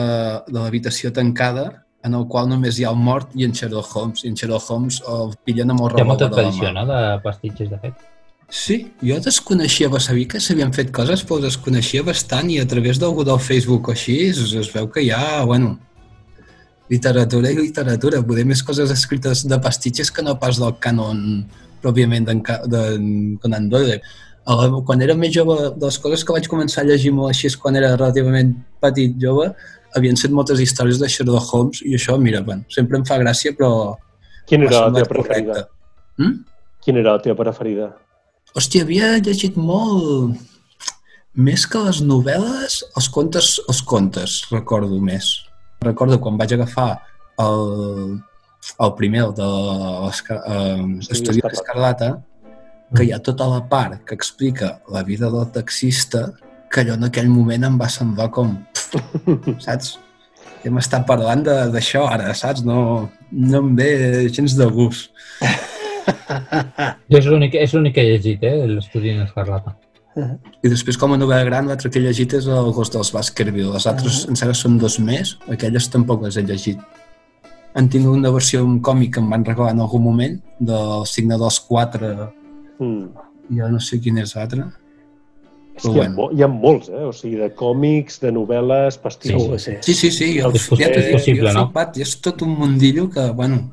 de l'habitació tancada, en el qual només hi ha el mort i en Sherlock Holmes. I en Sherlock Holmes el pillen amb el Hi ha molta revòlver a la tradició, mà. no?, de pastitxes, de fet. Sí, jo desconeixia, va saber que s'havien fet coses, però desconeixia bastant i a través d'algú del Facebook o així es, es veu que hi ha, bueno, literatura i literatura, poder més coses escrites de pastitxes que no pas del canon pròpiament d'en Conan Doyle. Quan era més jove, de les coses que vaig començar a llegir molt així quan era relativament petit, jove, havien set moltes històries de Sherlock Holmes i això, mira, bueno, sempre em fa gràcia, però Quina era la teva preferida? correcte. Mm? Quina era la teva preferida? Hòstia, havia llegit molt... Més que les novel·les, els contes, els contes, recordo més. Recordo quan vaig agafar el, el primer, el de l'Esca- eh, d'Escarlata, que hi ha tota la part que explica la vida del taxista, que allò en aquell moment em va semblar com... Saps? Que m'està parlant de- d'això ara, saps? No, no em ve gens de gust. Jo és l'únic és l'únic que he llegit, eh, l'estudi en Escarlata. I després, com a novel·la gran, l'altre que he llegit és el Ghost dels Baskerville. Les altres, em sembla, són dos més. Aquelles tampoc les he llegit. Han tingut una versió en còmic que em van regalar en algun moment, del signe dels quatre, Mm. i ja no sé quin és l'altre. És que hi ha, mo- hi ha molts, eh? O sigui, de còmics, de novel·les, pastissos. Sí, sí. Sí, sí, sí. És ja t'ho dic, possible, no? i és tot un mundillo que, bueno,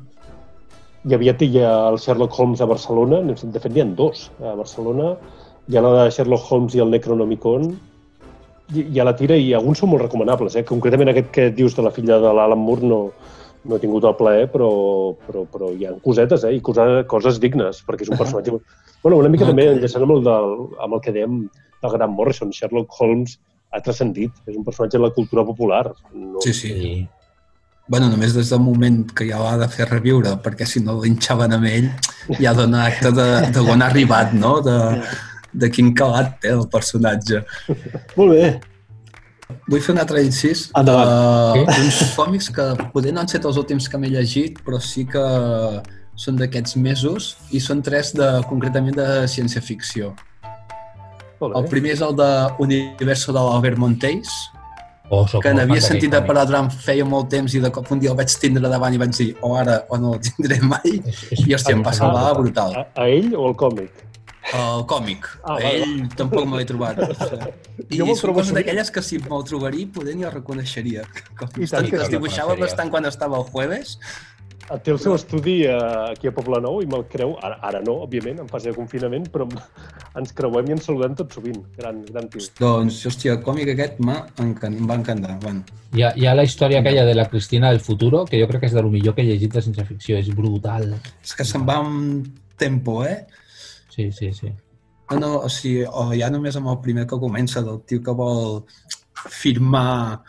Hi havia hi ha el Sherlock Holmes a Barcelona, de fet n'hi ha dos a Barcelona, hi ha la de Sherlock Holmes i el Necronomicon, hi, hi ha la tira i alguns són molt recomanables, eh? concretament aquest que dius de la filla de l'Alan Moore no, no he tingut el plaer, però, però, però hi ha cosetes, eh? i cosa, coses dignes, perquè és un personatge... Bueno, una mica Ah, també ok. enllaçant amb el, del, amb el que dèiem del Grant Morrison, Sherlock Holmes ha transcendit, és un personatge de la cultura popular. No, sí, sí. I Bueno, només des del moment que ja l'ha de fer reviure, perquè si no linxaven amb ell, ja dona acte de, de on ha arribat, no? De, de quin calat té el personatge. Molt bé. Vull fer un altre incís. Endavant. Uh, uns còmics que poder no han set els últims que m'he llegit, però sí que són d'aquests mesos i són tres de, concretament de ciència-ficció. El primer és el de Universo de l'Albert Monteis, Oh, que n'havia sentit a parlar durant feia molt temps i de cop un dia el vaig tindre davant i vaig dir o ara o no el tindré mai còmic. És- és- i hòstia, em va semblar brutal. A, a ell o al còmic? El còmic. Ah, a vale. ell tampoc me l'he trobat. I Jo me'l són trobo coses sovint. d'aquelles que si me'l trobaria poder ni el reconeixeria. Com I tant que es dibuixava bastant quan estava el jueves. Té el seu estudi eh, aquí a Poble Nou i me'l creu, ara, ara no, òbviament, en fase de confinament, però ens creuem i ens saludem tot sovint. Gran, gran tio. Doncs, hòstia, el còmic aquest m'ha encan- em va encantar. Bueno, Hi ha, hi ha la història aquella de la Cristina del futuro, que jo crec que és de lo millor que he llegit de ciència ficció. És brutal. és que se'n va amb tempo, eh? Sí, sí, sí. No, no, o sigui, o ja només amb el primer que comença, del tio que vol firmar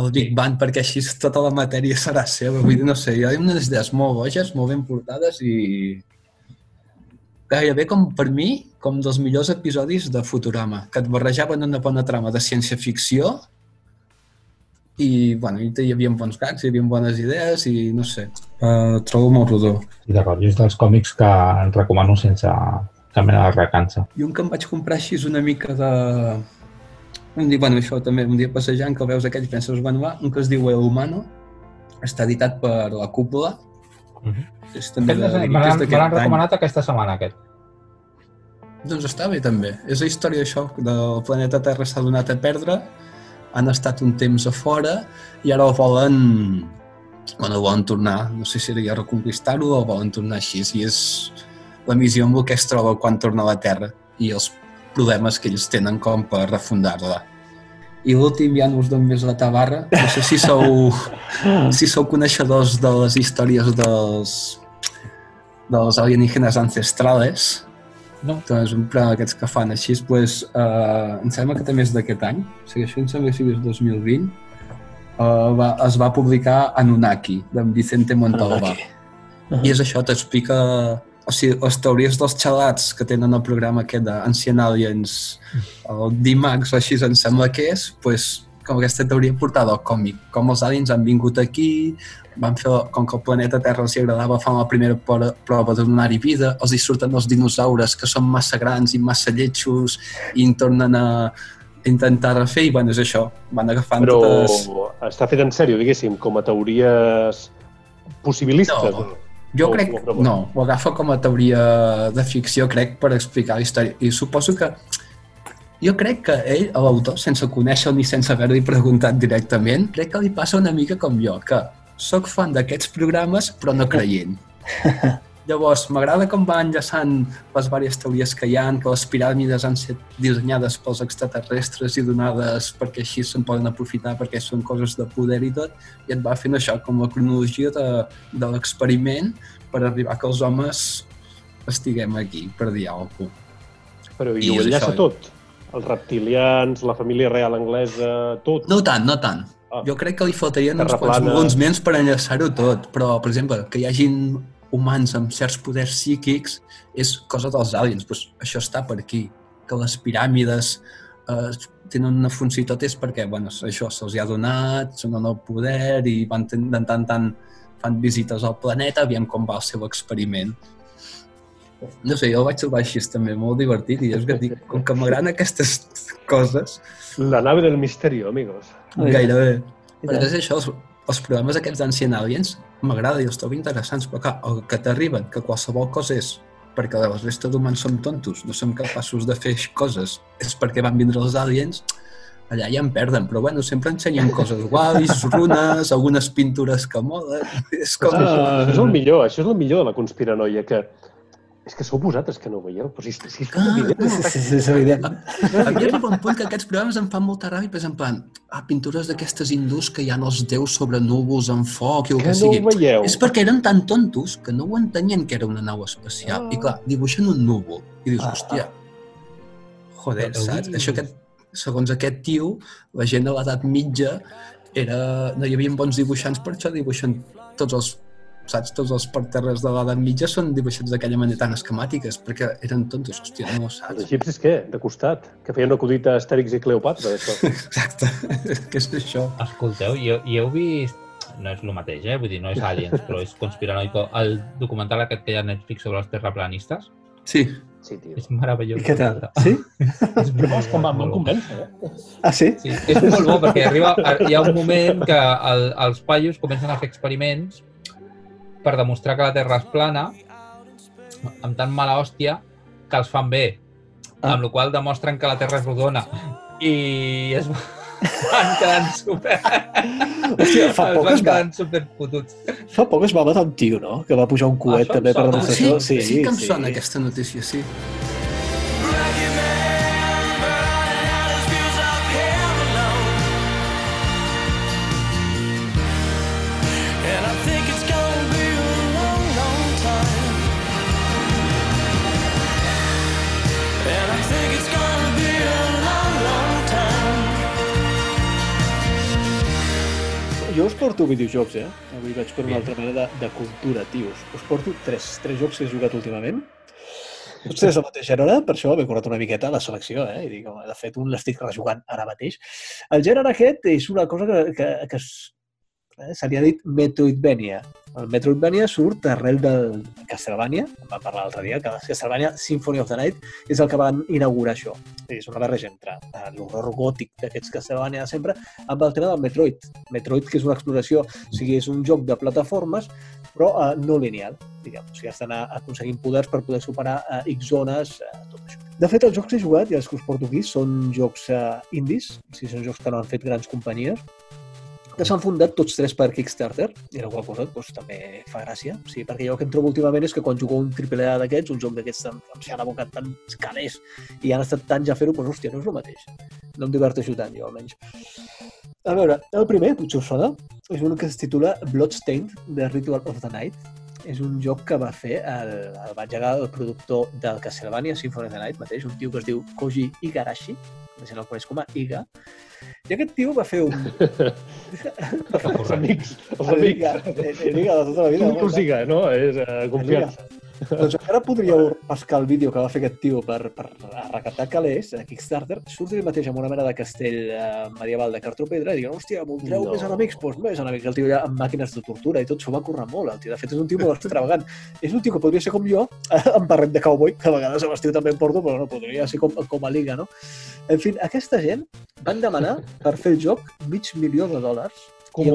el Big Bang perquè així tota la matèria serà seva. Vull dir, no sé, hi ha unes idees molt boges, molt ben portades i gairebé com per mi, com dels millors episodis de Futurama, que et barrejaven una bona trama de ciència-ficció i, bueno, i hi havia bons gags, hi havia bones idees i no sé, uh, trobo molt rodó. I d'acord, jo és dels còmics que en recomano sense mena de recança. I un que em vaig comprar així és una mica de... Un dia, bueno, això també, un dia passejant, que el veus aquell penses, bueno, va, un que es diu El Humano, està editat per la cúpula, Mhm. és també Aquest de, Me l'han any. recomanat aquesta setmana, aquest. Doncs està bé també. És la història d'això, del planeta Terra s'ha donat a perdre, han estat un temps a fora i ara el volen, bueno, volen tornar, no sé si seria reconquistar-ho o volen tornar així, i és la missió amb el que es troba quan torna a la Terra i els problemes que ells tenen com per refundar-la. I l'últim ja no us dono més la tabarra. No sé si sou, si sou coneixedors de les històries dels, dels alienígenes ancestrales. No. Doncs un programa d'aquests que fan així, pues, uh, em sembla que també és d'aquest any, o sigui, això em sembla que sigui el 2020, uh, va, es va publicar Anunnaki, d'en Vicente Montalbà. I és això, t'explica o sigui, les teories dels xalats que tenen el programa aquest d'Ancient Aliens, el D-Max o així em sembla que és, pues, com aquesta teoria portada al còmic, com els aliens han vingut aquí, van fer, com que el planeta Terra els hi agradava, fan la primera prova de donar-hi vida, els hi surten els dinosaures que són massa grans i massa lletjos i en tornen a intentar refer i bueno, és això, van agafant Però totes... està fet en sèrio, diguéssim, com a teories possibilistes. No. Jo O- crec, o no, ho agafa com a teoria de ficció, crec, per explicar la història. I suposo que jo crec que ell, l'autor, sense conèixer ni sense haver-li preguntat directament, crec que li passa una mica com jo, que sóc fan d'aquests programes però no creient. Llavors, m'agrada com va enllaçant les diverses teories que hi han, que les piràmides han estat dissenyades pels extraterrestres i donades perquè així se'n poden aprofitar perquè són coses de poder i tot, i et va fent això, com la cronologia de, de l'experiment per arribar que els homes estiguem aquí, per dir alguna cosa. Però i, I ho enllaça això. tot. Els reptilians, la família real anglesa, tot. No tant, no tant. Ah. Jo crec que li faltarien uns quants volums més per enllaçar-ho tot, però, per exemple, que hi hagin humans amb certs poders psíquics és cosa dels aliens. Pues això està per aquí. Que les piràmides eh, tenen una funció i tot és perquè, bueno, això se'ls ha donat, són el poder i van de tant en tant fan visites al planeta, aviam com va el seu experiment. No sé, jo el vaig trobar així també molt divertit i és que dic, com que m'agraden aquestes coses, La nave del misterio, amigos. gairebé. Però és això, els, els programes aquests d'Ancient Aliens m'agrada i els trobo interessants, però clar, el que t'arriben, que qualsevol cosa és perquè la resta d'humans som tontos, no som capaços de fer coses, és perquè van vindre els aliens, allà ja em perden, però bueno, sempre ensenyen coses guais, runes, algunes pintures que molen, és com... Ah. Això és el millor, això és el millor de la conspiranoia, que és que sou vosaltres que no ho veieu, però si, si és Ah, evident, Sí, sí, sí, és evident. A mi arriba un punt que aquests programes em fan molta ràbia, per exemple, en plan, ah, pintures d'aquestes hindús que hi ha els déus sobre núvols en foc i el que, que no sigui. ho veieu. És perquè eren tan tontos que no ho entenien que era una nau espacial. Ah. I clar, dibuixen un núvol. I dius, Ah. hòstia, joder, Però saps? Això que, segons aquest tio, la gent de l'edat mitja era... no hi havia bons dibuixants, per això dibuixen tots els saps? Tots els parterres de l'edat mitja són dibuixats d'aquella manera tan esquemàtiques, perquè eren tontos, hòstia, no ho Els saps? egipcis què? De costat? Que feien una acudit a Astèrix i Cleopatra, això. Exacte, què és això? Escolteu, i, i heu vist... No és el mateix, eh? Vull dir, no és Aliens, però és conspiranoico. El documental aquest que hi ha a Netflix sobre els terraplanistes Sí, Sí, tio. és meravellós. I què tal? Sí? És És com em molt bo. convèncer, eh? Ah, sí? Sí, és molt bo perquè arriba, hi ha un moment que el, els paios comencen a fer experiments per demostrar que la Terra és plana amb tan mala hòstia que els fan bé, Ah. amb la qual demostren que la Terra és rodona i es van quedant super... Hòstia, fa es poc, van es va, quedant super pututs. fa poc es va matar un tio, no? Que va pujar un coet Això em també per sona. demostració. sí, sí, que em sona aquesta notícia, sí. Jo us porto videojocs, eh? Avui vaig per una altra manera de, de cultura, tios. Us porto tres, tres jocs que he jugat últimament. Tots tres del mateix gènere, per això m'he currat una miqueta la selecció, eh? I dic, home, de fet, un l'estic rejugant ara mateix. El gènere aquest és una cosa que, que, que es, eh, se li ha dit Metroidvania. El Metroidvania surt arrel del Castlevania, en vam parlar l'altre dia, que Castlevania Symphony of the Night és el que van inaugurar això. És una barreja entre eh, l'horror gòtic d'aquests Castlevania de sempre amb el tema del Metroid. Metroid, que és una exploració, o sigui, és un joc de plataformes, però eh, no lineal, diguem. O sigui, has d'anar aconseguint poders per poder superar eh, X zones, eh, tot això. De fet, els jocs que he jugat i els que us porto aquí són jocs uh, indies, o sigui, són jocs que no han fet grans companyies, que s'han fundat tots tres per Kickstarter, i la qual cosa doncs, també fa gràcia. O sigui, perquè jo el que em trobo últimament és que quan jugo un AAA d'aquests, un joc d'aquests amb s'hi han abocat tants calés i han estat tants a fer-ho, doncs, hòstia, no és el mateix. No em diverteixo tant, jo, almenys. A veure, el primer, potser us sona, és un que es titula Bloodstained, The Ritual of the Night. És un joc que va fer el, el va engegar el productor del Castlevania Symphony of the Night mateix, un tio que es diu Koji Igarashi, la gent el coneix com a Iga, i aquest tio va fer un... Els amics, els El amics. Iga, el el Iga de tota la vida. Tu us diga, no? És uh, confiança. Doncs encara podríeu pescar el vídeo que va fer aquest tio per, per recaptar calés a Kickstarter, surt ell mateix amb una mena de castell eh, medieval de cartropedra i diuen, hòstia, voldreu No. més enemics? Doncs més enemics. El tio ja amb màquines de tortura i tot, s'ho va currar molt. El tio, de fet, és un tio molt extravagant. és un tio que podria ser com jo, amb barret de cowboy, que a vegades l'estiu també em porto, però no, podria ser com, com a liga, no? En fi, aquesta gent van demanar per fer el joc mig milió de dòlars. Com I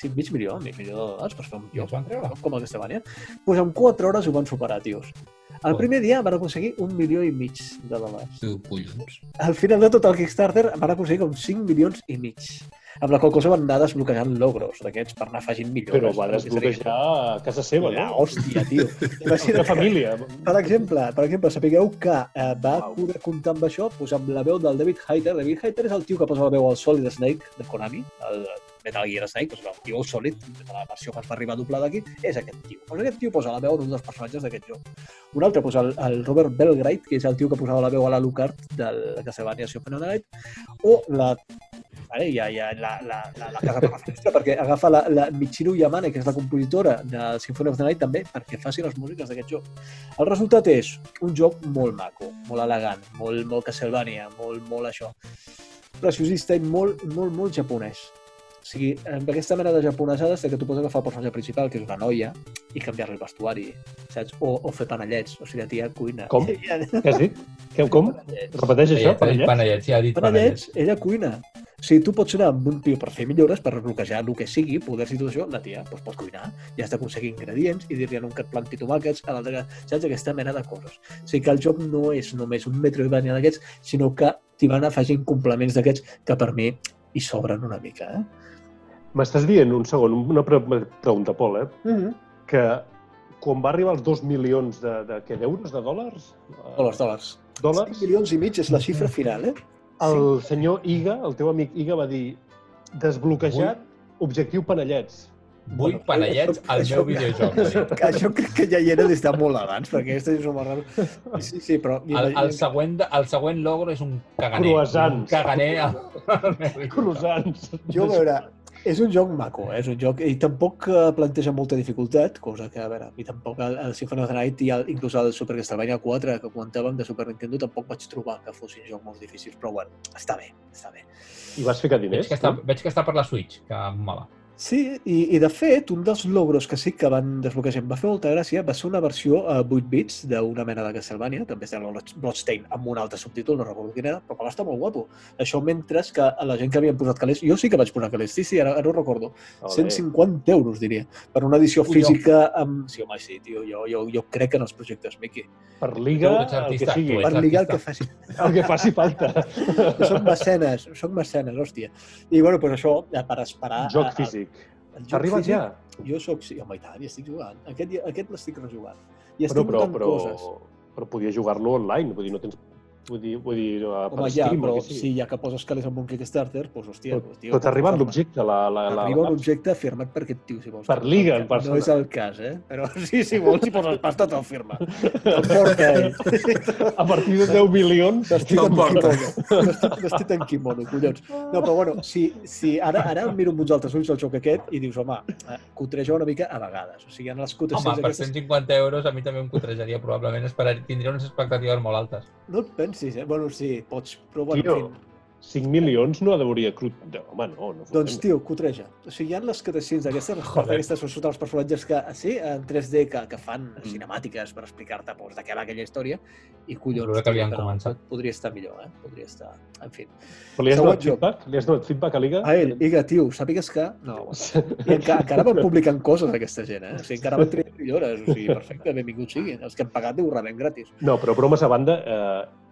Sí, mig milió, mig milió de dòlars per fer un I els joc van treure? com el Castlevania, doncs en 4 hores ho van superar, tios. El primer dia van aconseguir un milió i mig de dòlars. Tu, collons. Al final de tot el Kickstarter van aconseguir com 5 milions i mig. Amb la qual cosa van anar desbloquejant logros d'aquests per anar afegint millores. Però va desbloquejar a casa seva, no? hòstia, tio. La Imagina't família. per exemple, per exemple, sapigueu que eh, va Uau. poder comptar amb això doncs amb la veu del David Hayter. David Hayter és el tio que posa la veu al Solid Snake de Konami, el Metal Gear Snake, doncs el tio Solid, de la versió que es va arribar doblada aquí, és aquest tio. Doncs aquest tio posa la veu d'un dels personatges d'aquest joc. Un altre posa el, el Robert Belgrade, que és el tio que posava la veu a l'Alucard del Castlevania Symphony of the Night, o la Vale, ja, ja, la, la, la, la casa per la finestra, perquè agafa la, la Michiru Yamane, que és la compositora de Symphony of the Night, també perquè faci les músiques d'aquest joc. El resultat és un joc molt maco, molt elegant, molt, molt Castlevania, molt, molt això. Preciosista i molt, molt, molt japonès. O sigui, amb aquesta mena de japonesades de que tu pots agafar el personatge principal, que és una noia, i canviar-li el vestuari, saps? O, o fer panellets, o sigui, la tia cuina. Com? Què has dit? Què, com? Repeteix això, Panellets, panellets? panellets, ja ha dit panellets. panellets, ella cuina. O sigui, tu pots anar amb un tio per fer millores, per bloquejar el que sigui, poders i tot això, la tia doncs, pot cuinar, ja has d'aconseguir ingredients i dir-li a un que et planti tomàquets, a l'altre que... Saps? Aquesta mena de coses. O sigui que el joc no és només un Metroidvania d'aquests, sinó que t'hi van afegint complements d'aquests que per mi hi sobren una mica. Eh? M'estàs dient, un segon, una pre pregunta, Pol, eh? Mm -hmm. que quan va arribar als 2 milions de, de, què, d'euros, de dòlars? Dòlars, dòlars. Dòlars? 5 milions i mig és la xifra final, eh? El senyor Iga, el teu amic Iga, va dir desbloquejat, objectiu panellets. Vull Bueno, panellets això- al això- meu videojoc. Que això crec que ja hi era des de molt abans, perquè aquesta és una raro. Sí, sí, però... El, el, següent, de- el següent logro és un caganer. Croissants. Un caganer. Croissants. Jo, a veure, és un joc maco, eh? és un joc, i tampoc eh, planteja molta dificultat, cosa que, a veure, i tampoc el, el Symphony of the Night i el, inclús el Super Castlevania 4 que comentàvem de Super Nintendo tampoc vaig trobar que fossin jocs molt difícils, però bueno, està bé, està bé. I vas ficar Veig diners? que, està, veig que està per la Switch, que mola. Sí, i, i de fet, un dels logros que sí que van desbloquejar, em va fer molta gràcia, va ser una versió a 8 bits d'una mena de Castlevania, també es deia Bloodstain, amb un altre subtítol, no recordo quin era, però que va estar molt guapo. Això mentre que a la gent que havien posat calés, jo sí que vaig posar calés, sí, sí, ara, ara ho recordo, Ole. 150 euros, diria, per una edició Ui, física amb... Sí, home, sí, tio, jo, jo, jo crec en els projectes Mickey. Per Liga, ets el que sigui. tu Per ets ligar el que faci. El que faci falta. Jo soc mecenes, soc mecenes, hòstia. I, bueno, doncs això, ja per esperar... Joc a- a- físic. T'ha arribat físic, ja? Jo soc, sí, home, i tant, i estic jugant. Aquest, aquest l'estic rejugant. I Però, estic però, notant però, coses. però podia jugar-lo online, vull dir, no tens... Vull dir, vull dir per Home, ja, però sigui. si ja que poses calés amb un Kickstarter, doncs, hòstia, Però, doncs, tio... arribat forma. l'objecte, la, la, la, Arriba la, objecte firmat per aquest tio, si vols. Per Liga, el en persona. No és el cas, eh? Però sí, si vols, si poses pasta, te'l firma. Te'l porta ell. A partir de 10 milions... Vestit en Te'l porta. kimono. Vestit, en kimono, collons. No, però bueno, si, si ara, ara el miro amb uns altres ulls el joc aquest i dius, home, eh, cutreja una mica a vegades. O sigui, en les Home, cutreges per aquestes... 150 euros a mi també em cotrejaria, probablement esperar, tindria unes expectatives molt altes. No et pensis, eh? Bueno, sí, pots, però bueno, Tio, en fi, 5 milions no hauria crut... No, home, no, no. Doncs, tio, cotreja. O sigui, hi ha les cutscenes d'aquestes, les parts d'aquestes són sota els personatges que, sí, en 3D, que, que fan cinemàtiques per explicar-te doncs, de què va aquella història, i collons, que havien però començat. podria estar millor, eh? Podria estar... En fi. Però li has Següent donat joc. feedback? Li has donat feedback a Liga? A ell, Iga, tio, sàpigues que... No, I encara, encara van publicant coses, aquesta gent, eh? O sigui, encara van tenir millores. O sigui, perfecte, benvinguts siguin. Els que han pagat ho rebem gratis. No, però bromes a banda, eh,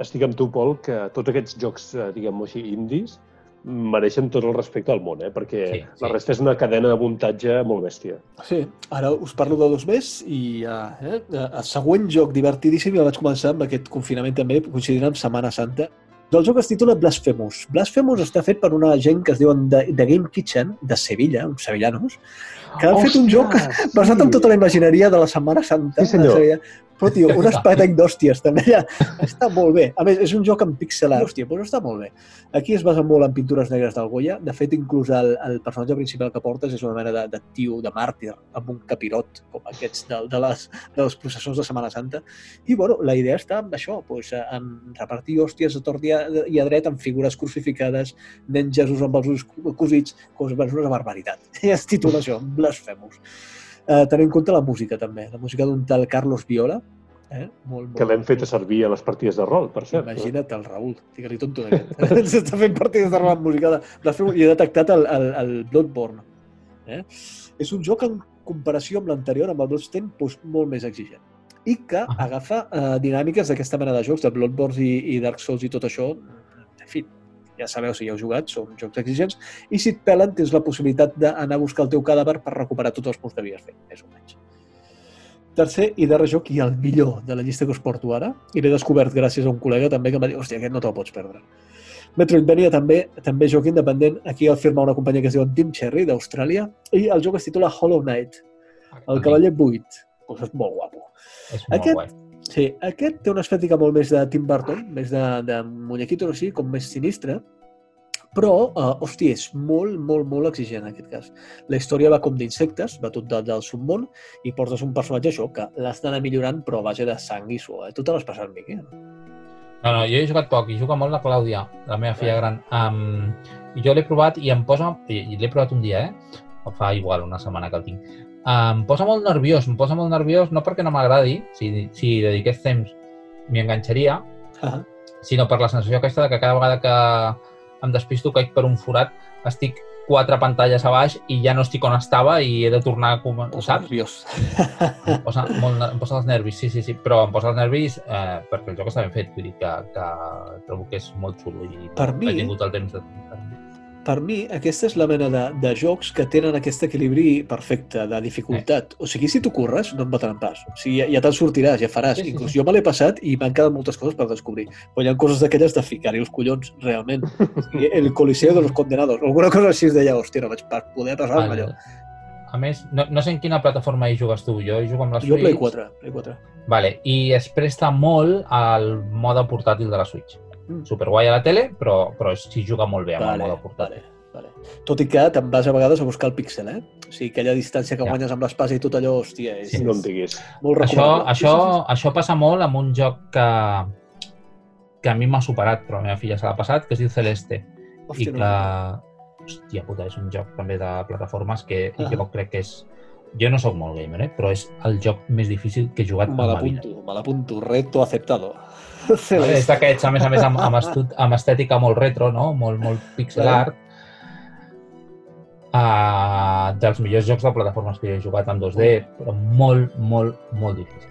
estic amb tu, Pol, que tots aquests jocs, eh, diguem-ho així, indies, mereixen tot el respecte del món, eh? perquè Sí, la sí. resta és una cadena de muntatge molt bèstia. Sí, ara us parlo de dos més i uh, eh, el següent joc divertidíssim ja vaig començar amb aquest confinament també, coincidint amb Setmana Santa. El joc es titula Blasphemous. Blasphemous està fet per una gent que es diuen The, The Game Kitchen, de Sevilla, uns sevillanos, que han fet un joc basat en tota la imagineria de la Setmana Santa. Sí, senyor. Però, tio, un espectacle d'hòsties, també. Ja. Està molt bé. A més, és un joc en pixel art. Hòstia, però està molt bé. Aquí es basa molt en pintures negres del Goya. De fet, inclús el, el personatge principal que portes és una mena de, de tio, de màrtir, amb un capirot, com aquests de, de, les, de les processons de Setmana Santa. I, bueno, la idea està en això, doncs, en repartir hòsties a tort i a, i a dret amb figures crucificades, nens Jesús amb els ulls cosits, com és una barbaritat. Es titula això, Blasphemous. Uh, tenint en compte la música, també. La música d'un tal Carlos Viola, eh? molt, molt, Que l'hem fet a servir a les partides de rol, per cert. Imagina't el Raül, digue-li tonto d'aquest. S'està fent partides de rol amb música de i he detectat el, el, el Bloodborne. Eh? És un joc en comparació amb l'anterior, amb el Bloodstain, doncs, molt més exigent. I que Ah. agafa eh, dinàmiques d'aquesta mena de jocs, de Bloodborne i, i Dark Souls i tot això. En fi, ja sabeu si hi heu jugat, són jocs exigents. I si et pelen, tens la possibilitat d'anar a buscar el teu cadàver per recuperar tots els punts que havies fet, més o menys. Tercer i darrer joc, i el millor de la llista que us porto ara, i l'he descobert gràcies a un col·lega també que em va dir, hòstia, aquest no te'l pots perdre. Metroidvania també, també joc independent, aquí el firma una companyia que es diu Team Cherry, d'Austràlia, i el joc es titula Hollow Knight, el cavaller buit. Pues és molt guapo. És molt Aquest- guai. Sí, aquest té una estètica molt més de Tim Burton, més de, de muñequitos així, com més sinistre, però, uh, hòstia, és molt, molt, molt exigent en aquest cas. La història va com d'insectes, va tot de, del submón, i portes un personatge això, que l'has d'anar millorant, però a base de sang i suor. Eh? Tu te l'has passat, Miqui? No, no, jo he jugat poc i juga molt la Clàudia, la meva filla gran. Um, I jo l'he provat i em posa... I l'he provat un dia, eh? Fa igual una setmana que el tinc. Uh, em posa molt nerviós, em posa molt nerviós, no perquè no m'agradi, si, si dediqués temps m'hi enganxaria, Ah, sinó per la sensació aquesta de que cada vegada que em despisto caic per un forat, estic quatre pantalles a baix i ja no estic on estava i he de tornar a començar, saps? nerviós. Em posa, molt, em posa els nervis, sí, sí, sí, però em posa els nervis eh, perquè el joc està ben fet, vull dir que, que trobo que és molt xulo i Per mi- he tingut el temps de... Per mi, aquesta és la mena de, de jocs que tenen aquest equilibri perfecte de dificultat. O sigui, si tu corres, no et mataran pas. O sigui, ja, ja te'n sortiràs, ja faràs. Sí, sí, Inclús sí. jo me l'he passat i m'han quedat moltes coses per descobrir. Però hi ha coses d'aquelles de ficar-hi els collons, realment. O sigui, el coliseo de los condenados. Alguna cosa així es deia, hòstia, no vaig poder passar-me allò. A més, no, no sé en quina plataforma hi jugues tu, jo hi jugo amb la Jo Switch. Play 4, Play 4. Vale, i es presta molt al mode portàtil de la Switch. Mm. Superguai a la tele, però, però s'hi juga molt bé amb el mode portàtil. vale, vale. Tot i que te'n vas a vegades a buscar el píxel, eh? O sigui, aquella distància que Ja. guanyes amb l'espasa i tot allò, hòstia, és, Sí. No em diguis. molt Això, això, això passa molt amb un joc que, que a mi m'ha superat, però a la meva filla se l'ha passat, que es diu Celeste. Hòstia, I no. que, hòstia puta, és un joc també de plataformes que Ah. jo crec que és... Jo no sóc molt gamer, eh? però és el joc més difícil que he jugat Me en la vida. l'apunto, me l'apunto. Reto aceptado. És d'aquests, a més a més, amb, amb, estut, amb estètica molt retro, no? molt, molt pixel art. Uh, dels millors jocs de plataformes que he jugat en 2D, però molt, molt, molt difícil.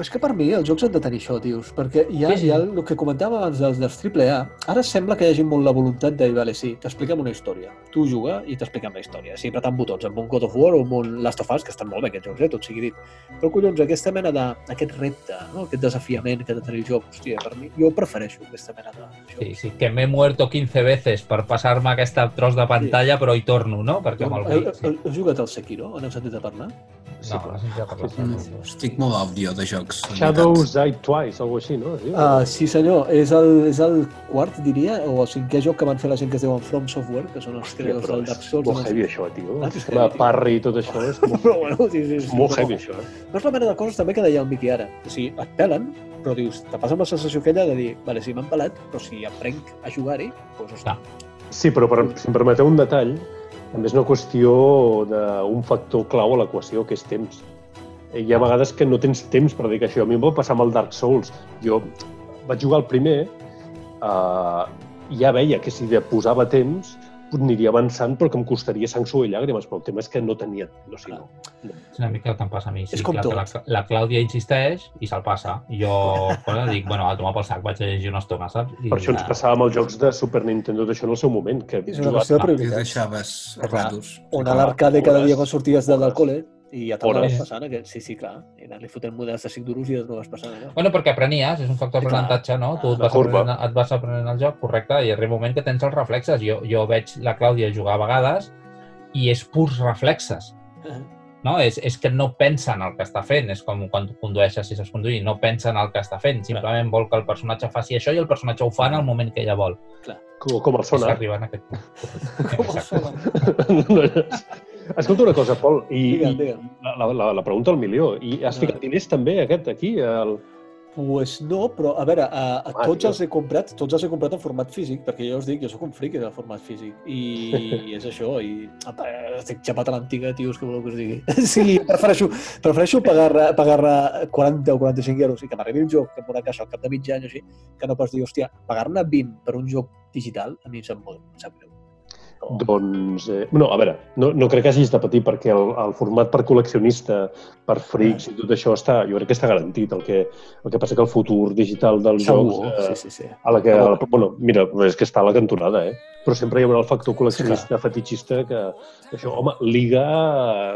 Però és que per mi els jocs han de tenir això, tios, perquè hi ha, Sí, sí. hi ha el que comentàvem abans dels, dels AAA. Ara sembla que hi hagi molt la voluntat de dir, vale, sí, t'expliquem una història. Tu juga i t'expliquem la història. Sí, apretant botons, amb un God of War o amb un Last of Us, que estan molt bé aquests jocs, eh, tot sigui dit. Però, collons, aquesta mena de, aquest repte, no? aquest desafiament que ha de tenir el joc, hòstia, per mi, jo prefereixo aquesta mena de jocs. Sí, sí, que m'he muerto 15 veces per passar-me aquesta tros de pantalla, però hi torno, no? Perquè amb el Wii, sí. heu, heu jugat al Sekiro? On heu sentit a parlar? Sí, No, clar. no. No, estic molt àudio de jocs. La Shadows Die Twice, alguna així, no? Sí, Uh, sí, senyor. És el, és el quart, diria, o el cinquè joc que van fer la gent que es diuen From Software, que són els creadors del Dark Souls. molt heavy, això, tio. Ah, és La parry i tot això és molt, Però bueno, sí, sí, sí, molt no, heavy, això. Eh? No és la mena de coses també que deia el Miqui ara. O sigui, et pelen, però dius, te passa amb la sensació aquella de dir, vale, sí, m'han pelat, però si aprenc a jugar-hi, doncs, hosti, Sí, però per, si em permeteu un detall, també és una qüestió d'un factor clau a l'equació, que és temps. Eh, Hi ha vegades que no tens temps per dedicar això. A mi em va passar amb el Dark Souls. Jo vaig jugar el primer uh, i ja veia que si de posava temps aniria avançant, però que em costaria sang, suor i llàgrimes. Però el tema és que no tenia... No, sé, no. És una mica el que em passa a mi. Sí, És com clar, que La, tot. la Clàudia insisteix i se'l passa. I jo bueno, dic, bueno, a tomar pel sac, vaig a llegir una estona, saps? I, Per això ens passava amb els jocs de Super Nintendo d'això en el seu moment, que és una qüestió de I prioritats. deixaves a ratos. Anar a l'arcade cada dia quan sorties de, del col·le i ja t'anaves Hores. passant aquest. Sí, sí, clar. I anar-li fotent models de 5 duros i ja no vas passant allò. Bueno, perquè aprenies, és un factor clar. d'aprenentatge, no? Tu et La vas, aprenent, et vas aprenent el joc, correcte, i arriba un moment que tens els reflexes. Jo, jo veig la Clàudia jugar a vegades i és purs reflexes. No? És, és que no pensa en el que està fent. És com quan condueixes, si saps conduir, no pensa en el que està fent. Simplement vol que el personatge faci això i el personatge ho fa en el moment que ella vol. Com, com el És sonar. arribar en aquest punt. Com el solen. Escolta una cosa, Pol, i, Digue'm, i la, la, la pregunta al milió. I has Ah. ficat diners també, aquest, aquí? El... Pues no, però a veure, a, a Home, tots els he comprat, tots els he comprat en format físic, perquè jo us dic, jo sóc un friqui del format físic. I és això, i apa, estic xapat a l'antiga, tios, que voleu que us digui. Sí, prefereixo, prefereixo pagar, pagar 40 o 45 euros i que m'arribi un joc amb una caixa al cap de mig any o així, que no pas dir, hòstia, pagar-ne 20 per un joc digital, a mi em sap molt, em sap greu. No. Doncs, eh, no, a veure, no, no crec que hagis de patir perquè el, el format per col·leccionista, per frics i tot això està, jo crec que està garantit. El que, el que passa que el futur digital dels Segur, jocs... Eh, sí, sí, sí. a la que, a la, bueno, mira, és que està a la cantonada, eh? Però sempre hi haurà el factor col·leccionista, fetitxista, que això, home, Liga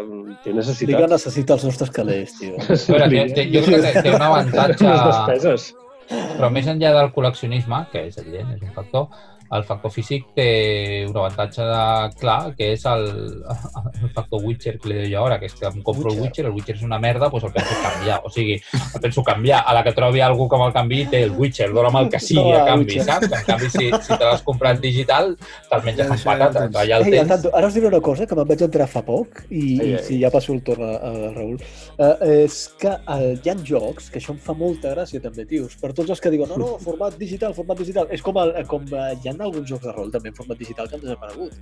eh, té necessitat. Liga necessita els nostres calés, tio. Veure, té, té, jo crec que té un avantatge, Les despeses. però més enllà del col·leccionisme, que és evident, és un factor, el factor físic té un avantatge de, clar, que és el, el factor Witcher que li deia ara, que és que em compro el Witcher. Witcher, el Witcher és una merda, doncs el penso canviar. O sigui, el penso canviar. A la que trobi algú que me'l canvi, té el Witcher, dona'm el que sigui No, a canvi, Witcher. saps? En canvi, si, si te l'has comprat digital, te'l menges amb patates. tens. Allà el Ei, al tens. tanto, ara us diré una cosa que me'n vaig entrar fa poc i, Ei, i ei. si ja passo el torn a, a Raül. Uh, és que uh, hi ha jocs, que això em fa molta gràcia també, tios, per tots els que diuen no, no, format digital, format digital. És com, el, com uh, hi ha alguns jocs de rol també en format digital que han desaparegut.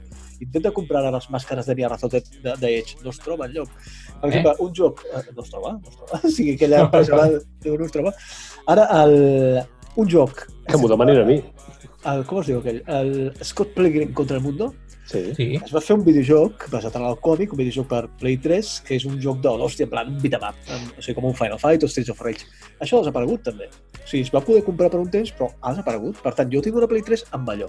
Intenta comprar ara les màscares de Nia Razón de, de, de Edge, no es troba enlloc. Per Eh? exemple, un joc... Uh, no es troba, no es troba. O sigui, aquella empresa va, diu, no es troba. Ara, el, un joc... Que m'ho demanin a mi. El, com es diu aquell? El Scott Pilgrim contra el Mundo? Sí. Sí. Es va fer un videojoc basat en el còmic, un videojoc per Play 3, que és un joc de l'hòstia, en plan beat 'em up, o sigui, com un Final Fight o Streets of Rage. Això ha desaparegut, també. O sigui, es va poder comprar per un temps, però ha desaparegut. Per tant, jo tinc una Play 3 amb allò.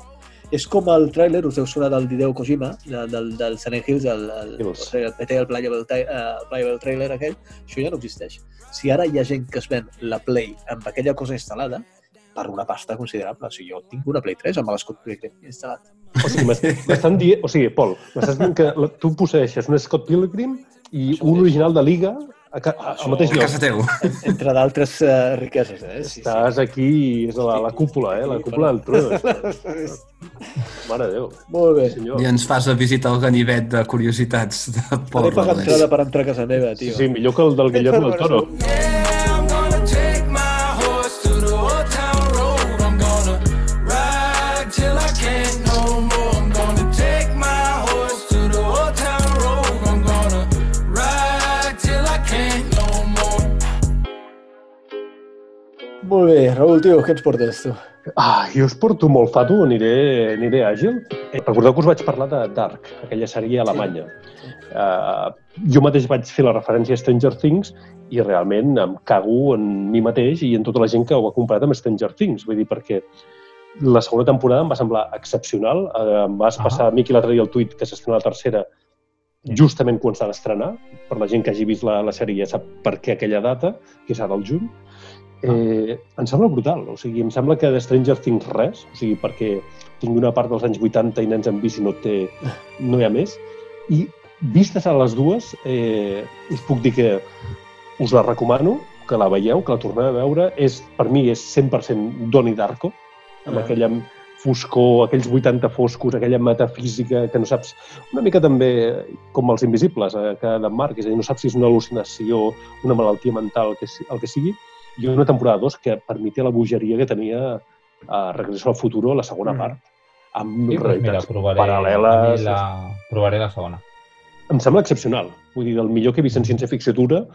És com el tràiler, us deu sonar del Hideo Kojima, de, del, del Silent Hills, el, el, el, PT, el Playable, el Playable Trailer aquell, això ja no existeix. Si ara hi ha gent que es ven la Play amb aquella cosa instal·lada, per una pasta considerable. O sigui, jo tinc una Play 3 amb Pilgrim instal·lat. O sigui, m'es- m'estan dient... O sigui, Pol, m'estàs dient que la- tu posseixes un Scott Pilgrim i un original de Liga a, ca- Això, al mateix A lloc. casa teu. Entre d'altres uh, riqueses, eh? Sí, Estàs aquí, és la, la cúpula, eh? La cúpula del trueno. sí. Mare de Déu. Molt bé. Sí, senyor. I ens fas a visitar el ganivet de curiositats de Pol Faré pagar Robles. entrada per entrar a casa meva, Sí, tio. sí, millor que el del Guillermo del Toro. Yeah, Molt bé, Raül, tio, què ens portes, tu? Ah, jo us porto molt fato, aniré, aniré àgil. Eh, recordeu que us vaig parlar de Dark, aquella sèrie alemanya. Uh, jo mateix vaig fer la referència a Stranger Things i realment em cago en mi mateix i en tota la gent que ho ha comprat amb Stranger Things. Vull dir, perquè la segona temporada em va semblar excepcional. Uh, em vas Ah. passar a Miqui l'altre dia el tuit que s'estrena la tercera justament quan s'ha d'estrenar. Per la gent que hagi vist la, la sèrie ja sap per què aquella data, que és ara al juny. Eh, em sembla brutal, o sigui, em sembla que de Stranger Things res, o sigui, perquè tinc una part dels anys 80 i nens en bici no, té, no hi ha més, i vistes a les dues, eh, us puc dir que us la recomano, que la veieu, que la torneu a veure, és, per mi és 100% Donnie Darko, amb Ah. aquella foscor, aquells 80 foscos, aquella metafísica que no saps... Una mica també com els invisibles, eh, que d'en Marc, és a dir, no saps si és una al·lucinació, una malaltia mental, el que, el que sigui, i una temporada 2 que per mi té la bogeria que tenia a Regreso al Futuro, la segona Mm. part, amb Sí, doncs mira, realitats provaré, paral·leles. la, provaré la segona. Em sembla excepcional. Vull dir, del millor que he vist en ciència-ficció dura,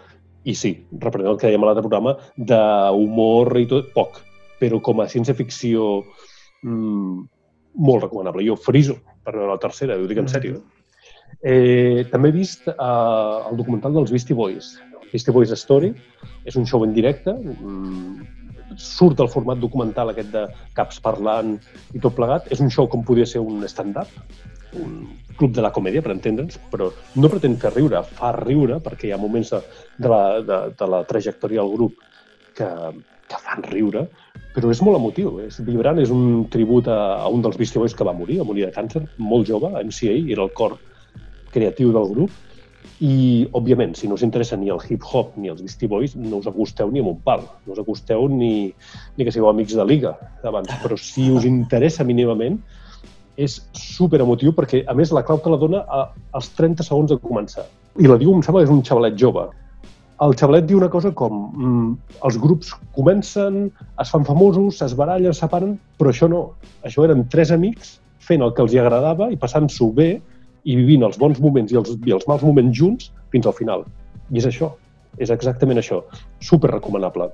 i sí, reprenent el que dèiem a l'altre programa, d'humor i tot, poc. Però com a ciència-ficció mm, molt recomanable. Jo friso per veure la tercera, ho dic en Mm. sèrio. Eh, també he vist eh, el documental dels Beastie Boys. Beastie Boys Story és un show en directe, mm, surt del format documental aquest de caps parlant i tot plegat. És un show com podria ser un stand-up, un club de la comèdia, per entendre'ns, però no pretén fer riure, fa riure, perquè hi ha moments de, de, la, de, de la trajectòria del grup que, que fan riure, però és molt emotiu, és vibrant, és un tribut a, a un dels Beastie Boys que va morir, va morir de càncer, molt jove, MCA, era el cor creatiu del grup, i, òbviament, si no us interessa ni el hip-hop ni els Beastie Boys, no us acosteu ni amb un pal, no us acosteu ni, ni que sigueu amics de Liga d'abans, però si us interessa mínimament, és super emotiu perquè, a més, la clau te la dona a, als 30 segons de començar. I la diu, em sembla que és un xavalet jove. El xavalet diu una cosa com mm, els grups comencen, es fan famosos, es barallen, es separen, però això no. Això eren tres amics fent el que els agradava i passant-s'ho bé i vivint els bons moments i els, i els mals moments junts fins al final. I és això, és exactament això. Super recomanable.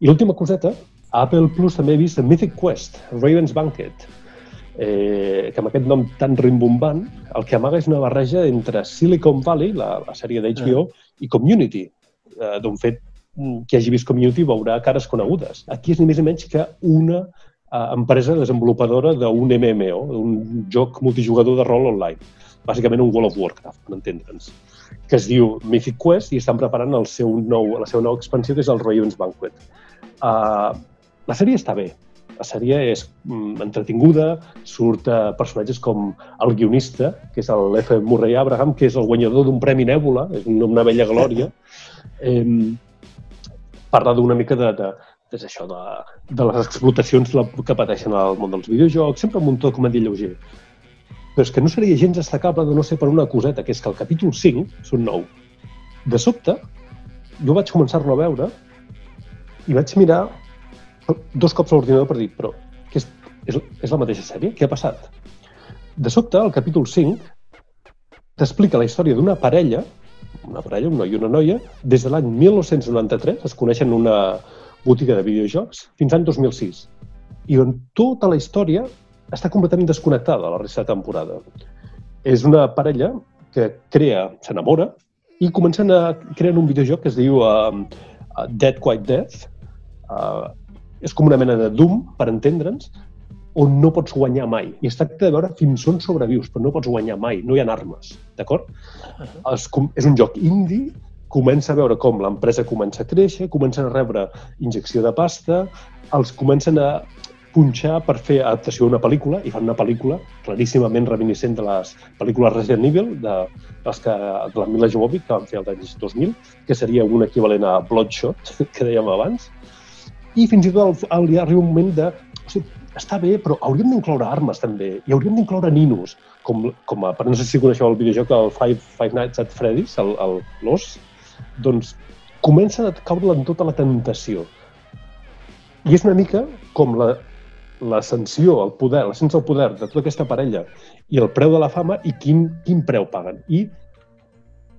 I l'última coseta, a Apple Plus també he vist Mythic Quest, Raven's Banquet, eh, que amb aquest nom tan rimbombant, el que amaga és una barreja entre Silicon Valley, la, la sèrie d'HBO, i Community. Eh, D'un fet, mm, qui hagi vist Community veurà cares conegudes. Aquí és ni més ni menys que una empresa desenvolupadora d'un MMO, un joc multijugador de rol online. Bàsicament un World of Warcraft, per entendre'ns que es diu Mythic Quest i estan preparant el seu nou, la seva nova expansió, que és el Raven's Banquet. Uh, la sèrie està bé. La sèrie és mm, entretinguda, surt uh, personatges com el guionista, que és el F. Murray Abraham, que és el guanyador d'un Premi Nèbola, és una vella glòria. Eh, parla d'una mica de, de, és això, de, de les explotacions que pateixen al món dels videojocs, sempre amb un to comèdia lleuger. Però és que no seria gens destacable de no ser per una coseta, que és que el capítol 5, són 9, de sobte, jo vaig començar-lo a veure i vaig mirar dos cops a l'ordinador per dir, però que és, és, és la mateixa sèrie? Què ha passat? De sobte, el capítol 5 t'explica la història d'una parella, una parella, un noi i una noia, des de l'any 1993, es coneixen en una botiga de videojocs, fins l'any 2006. I on tota la història està completament desconnectada de la resta de temporada. És una parella que crea, s'enamora, i comencen a crear un videojoc que es diu uh, uh, Dead Quite Death. Uh, és com una mena de Doom, per entendre'ns, on no pots guanyar mai. I es tracta de veure fins on sobrevius, però no pots guanyar mai, no hi ha armes, d'acord? Es com- És un joc indie, comença a veure com l'empresa comença a créixer, comencen a rebre injecció de pasta, els comencen a punxar per fer adaptació d'una pel·lícula i fan una pel·lícula claríssimament reminiscent de les pel·lícules Resident Evil de, les que, de la Mila Jovovich que van fer als anys 2000, que seria un equivalent a Bloodshot, que dèiem abans. I fins i tot hi arriba un moment de... O sigui, està bé, però hauríem d'incloure armes també, i hauríem d'incloure ninos, com, com a, per no sé si coneixeu el videojoc del Five, Five Nights at Freddy's, l'os, doncs comencen a caure en tota la tentació. I és una mica com la, l'ascensió, el poder, l'ascens al poder de tota aquesta parella i el preu de la fama i quin, quin preu paguen. I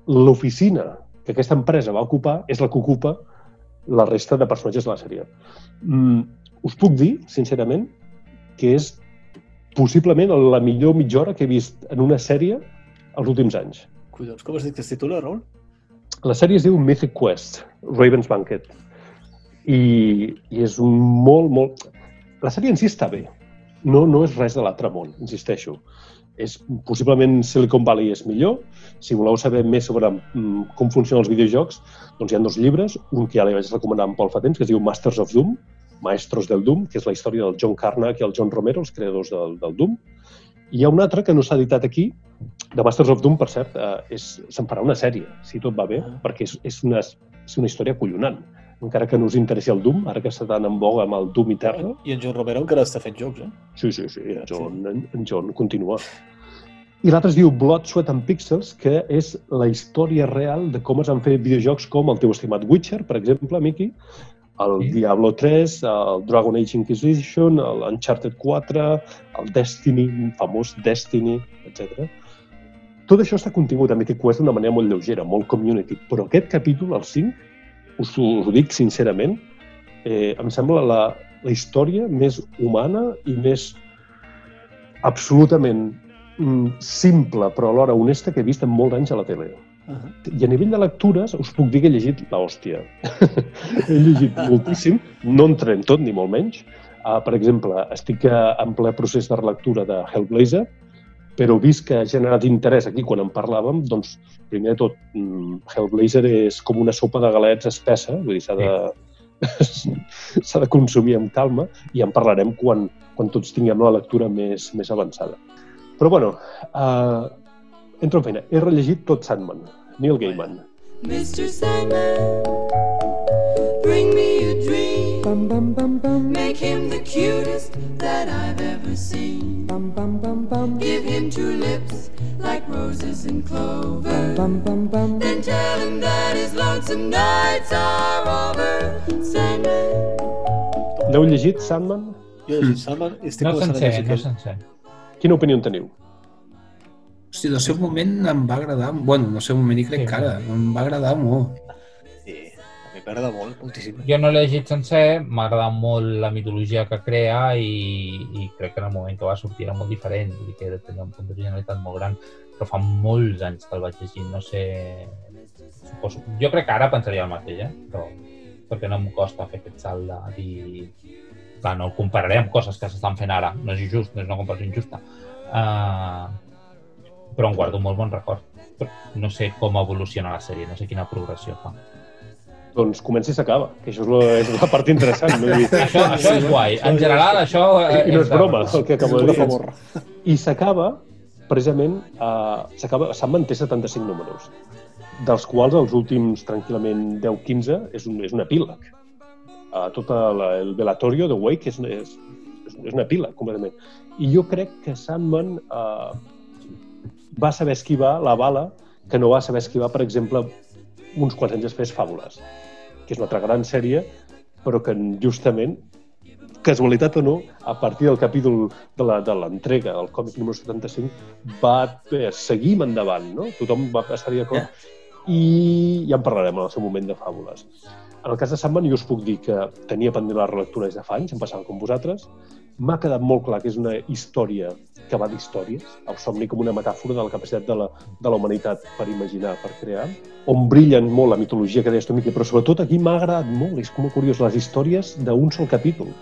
l'oficina que aquesta empresa va ocupar és la que ocupa la resta de personatges de la sèrie. Mm, us puc dir, sincerament, que és possiblement la millor mitja hora que he vist en una sèrie els últims anys. Collons, com has dit que es titula, Raül? La sèrie es diu Mythic Quest, Raven's Banquet. I, i és un molt, molt... La sèrie en si està bé. No, no és res de l'altre món, insisteixo. És, possiblement Silicon Valley és millor. Si voleu saber més sobre mm, com funcionen els videojocs, doncs hi ha dos llibres. Un que ja li vaig recomanar en Paul fa temps, que es diu Masters of Doom, Maestros del Doom, que és la història del John Carnac i el John Romero, els creadors del, del Doom. Hi ha un altre que no s'ha editat aquí, de Masters of Doom, per cert, eh, se'n farà una sèrie, si tot va bé, perquè és, és, una, és una història acollonant. Encara que no us interessi el Doom, ara que està tan en boga amb el Doom Eternal, I en John Romero encara està fent jocs, eh? Sí, sí, sí, en John, en, en John continua. I l'altre es diu Blood, Sweat and Pixels, que és la història real de com es van fer videojocs com el teu estimat Witcher, per exemple, Miki, el Sí. Diablo 3, el Dragon Age Inquisition, el Uncharted 4, el Destiny, un famós Destiny, etc. Tot això està contingut a Mythic Quest d'una manera molt lleugera, molt community, però aquest capítol, el 5, us, ho- us ho dic sincerament, eh, em sembla la, la història més humana i més absolutament mm, simple, però alhora honesta que he vist en molts anys a la tele. Uh -huh. I a nivell de lectures us puc dir que he llegit l'hòstia. he llegit moltíssim, no entrem tot, ni molt menys. Uh, per exemple, estic uh, en ple procés de relectura de Hellblazer, però vist que ha generat interès aquí quan en parlàvem, doncs, primer de tot, mm, Hellblazer és com una sopa de galets espessa, vull dir, s'ha de, s'ha de consumir amb calma i en parlarem quan, quan tots tinguem la lectura més, més avançada. Però, bueno, uh, entro en feina. He rellegit tot Sandman, Neil Gaiman. Mr. Sandman, bring me a dream. Make him the cutest that I've ever seen. Give him two lips like roses and clover. Then tell him that his lonesome nights are over. Sandman. L'heu llegit, Sandman? Jo he llegit Sandman i estic No començant a sencer, llegir no sencer. Quina opinió en teniu? Hosti, del seu moment em va agradar... Bueno, del seu moment i crec Sí. que ara. Em va agradar molt. Sí, a mi m'agrada molt, moltíssim. Jo no l'he llegit sencer, m'ha agradat molt la mitologia que crea i, i crec que en el moment que va sortir era molt diferent, vull dir que tenia un punt d'originalitat molt gran, però fa molts anys que el vaig llegir, no sé... Suposo... Jo crec que ara pensaria el mateix, eh? però perquè no em costa fer aquest salt de dir... Clar, no el compararé amb coses que s'estan fent ara, no és injust, no és una comparació injusta. Uh, però em guardo un molt bon record. Però no sé com evoluciona la sèrie, no sé quina progressió fa. Doncs comença i s'acaba, que això és la, és la part interessant. No? Això, això és guai. En general, això... eh, I no és broma, el que acabo de dir. favor. I s'acaba, precisament, uh, s'acaba, Sandman té 75 números, dels quals els últims, tranquil·lament, 10-15 és un, és un epíleg. Uh, tot el, el velatorio de Wake és, és, és, és un epíleg, completament. I jo crec que Sandman uh, va saber esquivar la bala que no va saber esquivar, per exemple, uns quants anys després Fàbules, que és una altra gran sèrie, però que justament casualitat o no, a partir del capítol de la- de l'entrega, el còmic número 75, va eh, seguir endavant, no? Tothom va estar-hi d'acord. I ja en parlarem en el seu moment de fàbules. En el cas de Sandman, jo us puc dir que tenia pendent la relectura des de fa anys, em passava com vosaltres. M'ha quedat molt clar que és una història que va d'històries, el somni com una metàfora de la capacitat de la, de la humanitat per imaginar, per crear, on brillen molt la mitologia que deies tu, Miqui, però sobretot aquí m'ha agradat molt, és com curiós, les històries d'un sol capítol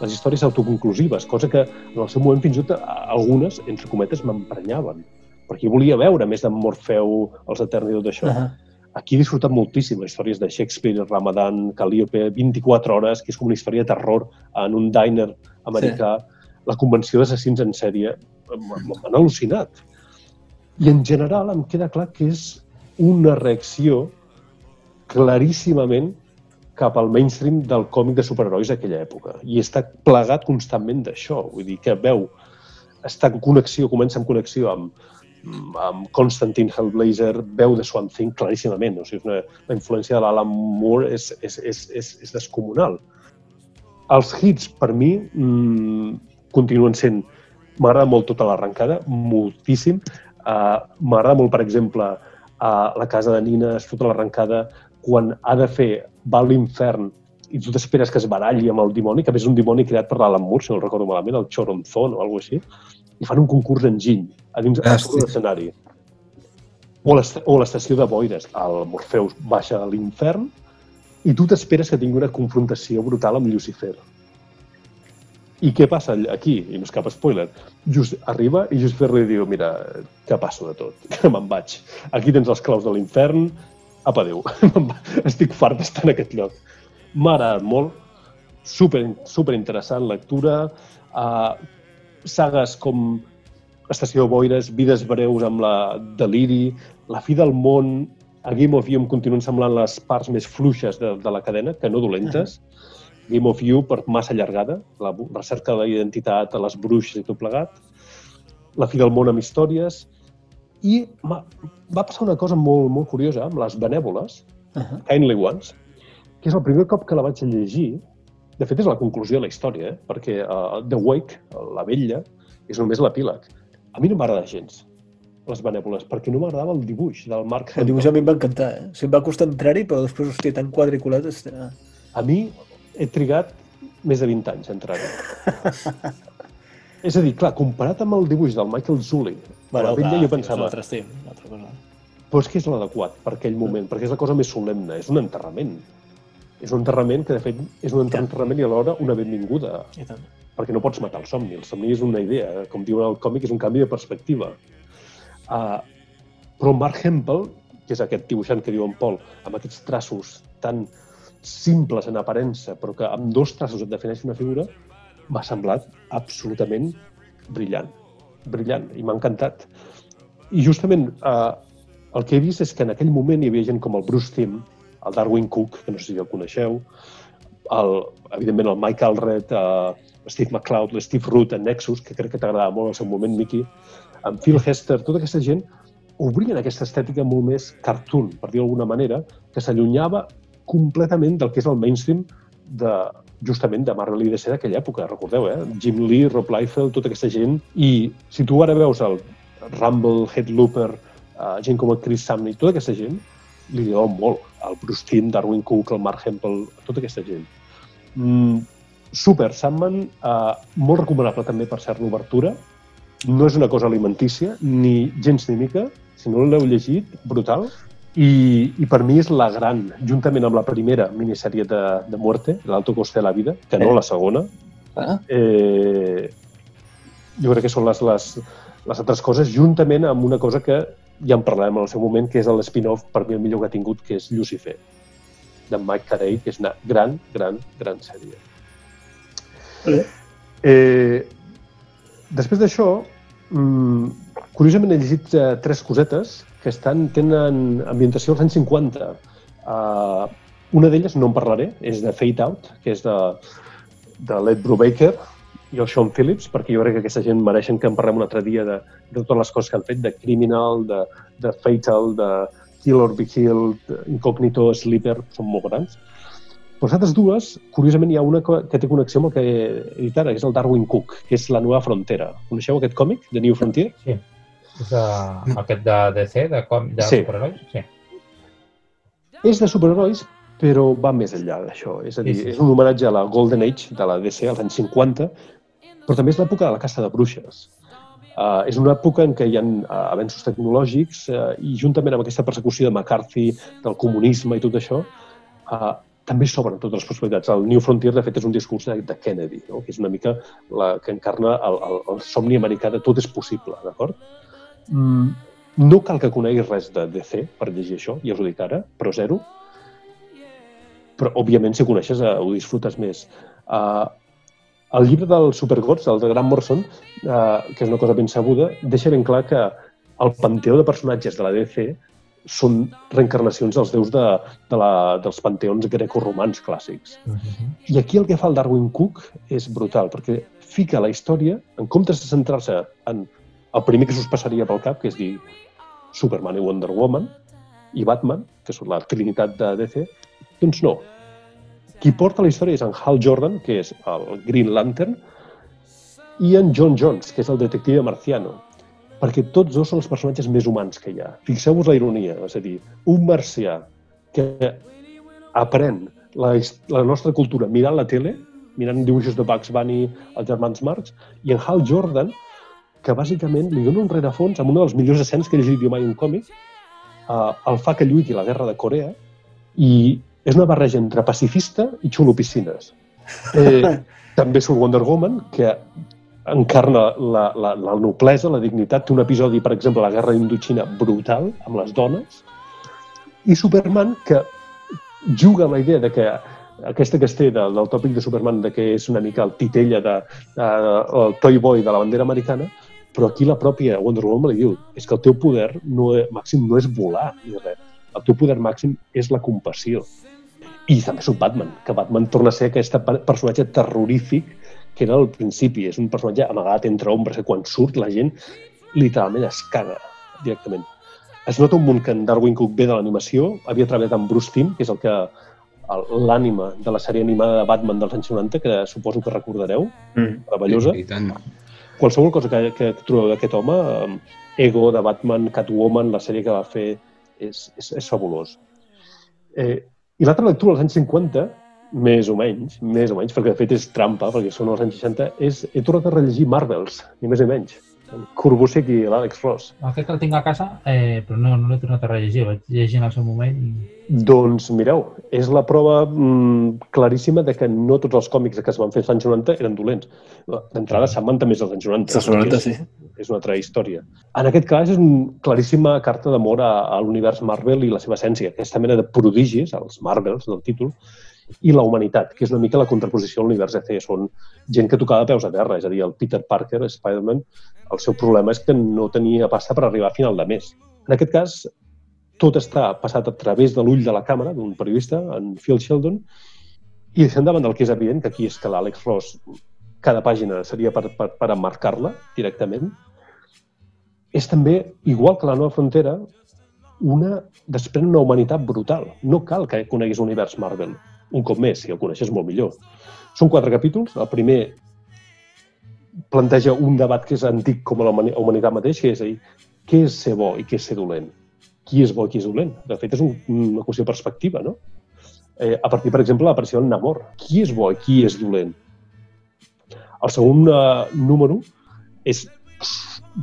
les històries autoconclusives, cosa que en el seu moment fins i tot algunes, entre cometes, m'emprenyaven. Perquè volia veure més d'en Morfeu, els Eterni i tot això. Uh -huh. Aquí he disfrutat moltíssim les històries de Shakespeare, Ramadan, Calliope, 24 hores, que és com una història de terror en un diner americà. Sí. La convenció d'assassins en sèrie m'han al·lucinat. I en general em queda clar que és una reacció claríssimament cap al mainstream del còmic de superherois d'aquella època. I està plegat constantment d'això. Vull dir que veu, està en connexió, comença en connexió amb, amb Constantine Hellblazer, veu de Swamp Thing claríssimament. O sigui, és una, la influència de l'Alan Moore és, és, és, és, és descomunal. Els hits, per mi, mmm, continuen sent... M'agrada molt tota l'arrencada, moltíssim. Uh, M'agrada molt, per exemple, a la casa de Nina, tota l'arrencada, quan ha de fer, va a l'infern i tu t'esperes que es baralli amb el dimoni, que a més és un dimoni creat per l'Alan Moore, si no el recordo malament, el Choronzon o alguna així, i fan un concurs d'enginy a dins a sobre Hosti. l'escenari. O l'est- o l'estació de boires. El Morpheus baixa a l'infern i tu t'esperes que tingui una confrontació brutal amb Lucifer. I què passa aquí? I no és cap spoiler. Just arriba i Lucifer li diu, mira, que passo de tot, que me'n vaig. Aquí tens les claus de l'infern, apa, adéu. Va- Estic fart d'estar en aquest lloc. M'ha agradat molt, super, super interessant lectura, uh, sagues com Estació Boires, Vides breus amb la Deliri, La fi del món, a Game of You em continuen semblant les parts més fluixes de, de la cadena, que no dolentes. Game of You per massa allargada, la recerca de la identitat, a les bruixes i tot plegat. la fi del món amb històries, i va passar una cosa molt, molt curiosa amb les benèvoles, Uh -huh. Kindly Ones, que és el primer cop que la vaig llegir. De fet, és la conclusió de la història, eh? perquè uh, The Wake, la vella, és només l'epíleg. A mi no m'agrada gens, les benèvoles, perquè no m'agradava el dibuix del Mark El dibuix a mi em va encantar, eh? O sigui, em va costar entrar-hi, però després, hòstia, tan quadriculat... Hòstia. A mi he trigat més de 20 anys a entrar-hi. és a dir, clar, comparat amb el dibuix del Michael Zulli, la vella, jo És pensava, un altre estil, una altra cosa. però és que és l'adequat per aquell moment, perquè és la cosa més solemne, és un enterrament. És un enterrament que, de fet, és un enterrament i alhora una benvinguda, I tant. Perquè no pots matar el somni. El somni és una idea, com diuen al còmic, és un canvi de perspectiva. Uh, però Mark Hempel, que és aquest dibuixant que diu en Paul, amb aquests traços tan simples en aparença, però que amb dos traços et defineix una figura, m'ha semblat absolutament brillant. Brillant, i m'ha encantat. I justament eh, el que he vist és que en aquell moment hi havia gent com el Bruce Timm, el Darwin Cook, que no sé si el coneixeu, el, evidentment el Mike Allred, eh, Steve McCloud, l'Steve Root en Nexus, que crec que t'agradava molt al seu moment, Mickey, en Phil Hester, tota aquesta gent obrien aquesta estètica molt més cartoon, per dir d'alguna manera, que s'allunyava completament del que és el mainstream de, justament de Marvel i DC d'aquella època, recordeu, eh? Jim Lee, Rob Liefeld, tota aquesta gent. I si tu ara veus el Rumble, Headlooper, uh, gent com el Chris Samney, tota aquesta gent, li diuen molt. El Bruce Timm, Darwin Cook, el Mark Hempel, tota aquesta gent. Mm, super, Sandman, uh, molt recomanable també per ser l'obertura. No és una cosa alimentícia, ni gens ni mica. Si no l'heu llegit, brutal. I, I per mi és la gran, juntament amb la primera minissèrie de, de Muerte, l'Alto Coste de la Vida, que no la segona, Ah, eh, jo crec que són les, les, les altres coses, juntament amb una cosa que ja en parlarem en el seu moment, que és el spin-off per mi el millor que ha tingut, que és Lucifer, de Mike Carey, que és una gran, gran, gran sèrie. Eh, després d'això, mm, curiosament he llegit eh, tres cosetes que estan, tenen ambientació als anys 50. Uh, una d'elles no en parlaré, és de Fade Out, que és de, de Led Brubaker i el Sean Phillips, perquè jo crec que aquesta gent mereixen que en parlem un altre dia de, de totes les coses que han fet, de Criminal, de, de Fatal, de Kill or Be Killed, Incognito, Sleeper, són molt grans. Però les altres dues, curiosament, hi ha una que té connexió amb el que he dit ara, que és el Darwin Cook, que és La nova frontera. Coneixeu aquest còmic, de New Frontier? Sí. És uh, aquest de DC, de, com, de Sí. superherois? Sí. És de superherois, però va més enllà d'això. És a dir, Sí, sí. és un homenatge a la Golden Age de la DC als anys 50, però també és l'època de la caça de bruixes. Uh, és una època en què hi ha uh, avenços tecnològics uh, i juntament amb aquesta persecució de McCarthy, del comunisme i tot això, uh, també s'obren totes les possibilitats. El New Frontier, de fet, és un discurs de, de Kennedy, no? que és una mica la que encarna el, el, el somni americà de tot és possible, d'acord? Mm, no cal que coneguis res de DC per llegir això, ja us ho dic ara, però zero. Però, òbviament, si ho coneixes, eh, ho disfrutes més. Uh, el llibre del Supergods, el de Grant Morrison, uh, que és una cosa ben sabuda, deixa ben clar que el panteó de personatges de la DC són reencarnacions dels déus de, de la, dels panteons grecorromans clàssics. I aquí el que fa el Darwin Cook és brutal, perquè fica la història, en comptes de centrar-se en el primer que s'us passaria pel cap, que és dir Superman i Wonder Woman i Batman, que són la trinitat de DC, doncs no. Qui porta la història és en Hal Jordan, que és el Green Lantern, i en John Jones, que és el detective marciano perquè tots dos són els personatges més humans que hi ha. Fixeu-vos la ironia, és a dir, un marcià que aprèn la, la nostra cultura mirant la tele, mirant dibuixos de Bugs Bunny, els germans Marx, i en Hal Jordan, que bàsicament li dona un rerefons amb una de les millors escenes que he llegit jo mai un còmic, uh, el fa que lluiti la guerra de Corea, i és una barreja entre pacifista i xulo piscines. Eh, també surt Wonder Woman, que encarna la, la, la noblesa, la dignitat. Té un episodi, per exemple, la guerra d'Indochina brutal, amb les dones. I Superman, que juga amb la idea de que aquesta que es té del, del tòpic de Superman, de que és una mica el titella de, de, el toy boy de la bandera americana, però aquí la pròpia Wonder Woman li diu és que el teu poder no, és- màxim no és volar ni res. El teu poder màxim és la compassió. I també surt Batman, que Batman torna a ser aquest per- personatge terrorífic que era al principi. És un personatge amagat entre ombres, que quan surt la gent literalment es caga directament. Es nota un munt que en Darwin Cook ve de l'animació, havia treballat amb Bruce Timm, que és el que l'ànima de la sèrie animada de Batman dels anys 90, que suposo que recordareu, Mm. meravellosa. I tant. Qualsevol cosa que, que trobeu d'aquest home, eh, Ego, de Batman, Catwoman, la sèrie que va fer, és, és, és fabulós. Eh, I l'altra lectura als anys 50, més o menys, més o menys, perquè de fet és trampa, perquè són els anys 60, és, he tornat a rellegir Marvels, ni més ni menys. En i l'Àlex Ross. Aquest que el tinc a casa, eh, però no, no l'he tornat a rellegir. El vaig llegir en el seu moment i... Doncs mireu, és la prova mm, claríssima de que no tots els còmics que es van fer als anys 90 eren dolents. D'entrada, Sandman també és dels anys 90. Dels 90, és, sí. És una altra història. En aquest cas, és una claríssima carta d'amor a, a l'univers Marvel i la seva essència, aquesta mena de prodigis, els Marvels del títol, i la humanitat, que és una mica la contraposició a l'univers DC. Són gent que tocava peus a terra, és a dir, el Peter Parker, Spider-Man, el seu problema és que no tenia pasta per arribar a final de mes. En aquest cas, tot està passat a través de l'ull de la càmera d'un periodista, en Phil Sheldon, i deixant davant del que és evident, que aquí és que l'Àlex Ross cada pàgina seria per, per, per emmarcar-la directament, és també, igual que la nova frontera, una, desprèn una humanitat brutal. No cal que coneguis l'univers Marvel. Un cop més, si el coneixes molt millor. Són quatre capítols. El primer planteja un debat que és antic com la humani- humanitat mateix, que és a dir, què és ser bo i què és ser dolent? Qui és bo i qui és dolent? De fet, és un, una qüestió de perspectiva, no? Eh, a partir, per exemple, de l'aparència del Namor. Qui és bo i qui és dolent? El segon eh, número és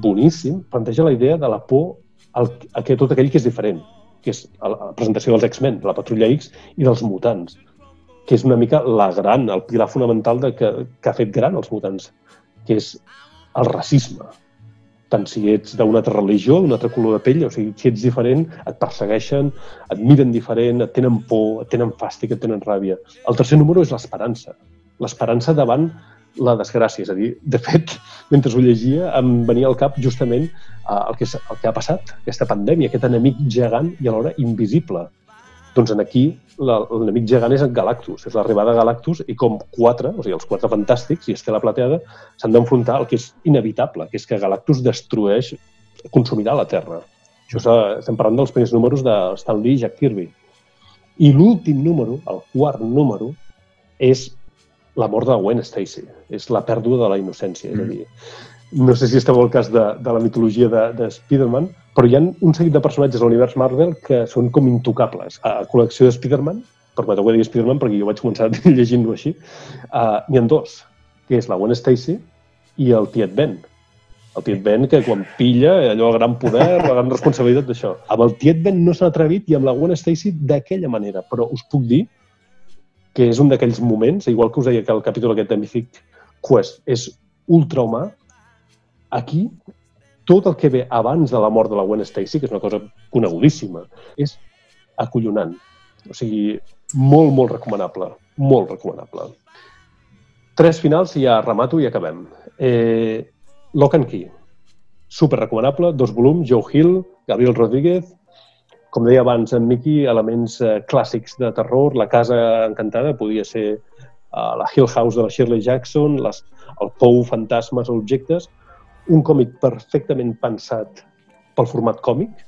boníssim, planteja la idea de la por al, a que tot aquell que és diferent, que és a la presentació dels X-Men, de la Patrulla X i dels mutants, que és una mica la gran, el pilar fonamental de que, que ha fet gran els mutants, que és el racisme. Tant si ets d'una altra religió, d'una altra color de pell, o sigui, si ets diferent, et persegueixen, et miren diferent, et tenen por, et tenen fàstic, et tenen ràbia. El tercer número és l'esperança. L'esperança davant la desgràcia. És a dir, de fet, mentre ho llegia, em venia al cap justament eh, el, que, el que ha passat, aquesta pandèmia, aquest enemic gegant i alhora invisible. Doncs en aquí l'enemic gegant és en Galactus, és l'arribada de Galactus i com quatre, o sigui, els quatre fantàstics i Estela Plateada s'han d'enfrontar al que és inevitable, que és que Galactus destrueix, consumirà la Terra. Això estem parlant dels primers números de Stan Lee i Jack Kirby. I l'últim número, el quart número, és la mort de Gwen Stacy. És la pèrdua de la innocència. És a dir, no sé si esteu al cas de, de la mitologia de, de Spider-Man, però hi ha un seguit de personatges a l'univers Marvel que són com intocables. A la col·lecció de Spider-Man, permeteu que digui Spider-Man perquè jo vaig començar llegint-ho així, uh, n'hi ha dos, que és la Gwen Stacy i el tiet Ben. El tiet Ben que quan pilla, allò el gran poder, la gran responsabilitat d'això. Amb el tiet Ben no s'ha atrevit i amb la Gwen Stacy d'aquella manera, però us puc dir que és un d'aquells moments, igual que us deia que el capítol aquest de Mythic Quest és ultrahumà, aquí tot el que ve abans de la mort de la Gwen Stacy, que és una cosa conegudíssima, és acollonant. O sigui, molt, molt recomanable. Molt recomanable. Tres finals i ja remato i acabem. Eh, Lock and Key. Super recomanable, dos volums, Joe Hill, Gabriel Rodríguez, com deia abans en Mickey, elements eh, clàssics de terror, la casa encantada podia ser eh, la Hill House de la Shirley Jackson, les, el Pou, fantasmes o objectes, un còmic perfectament pensat pel format còmic,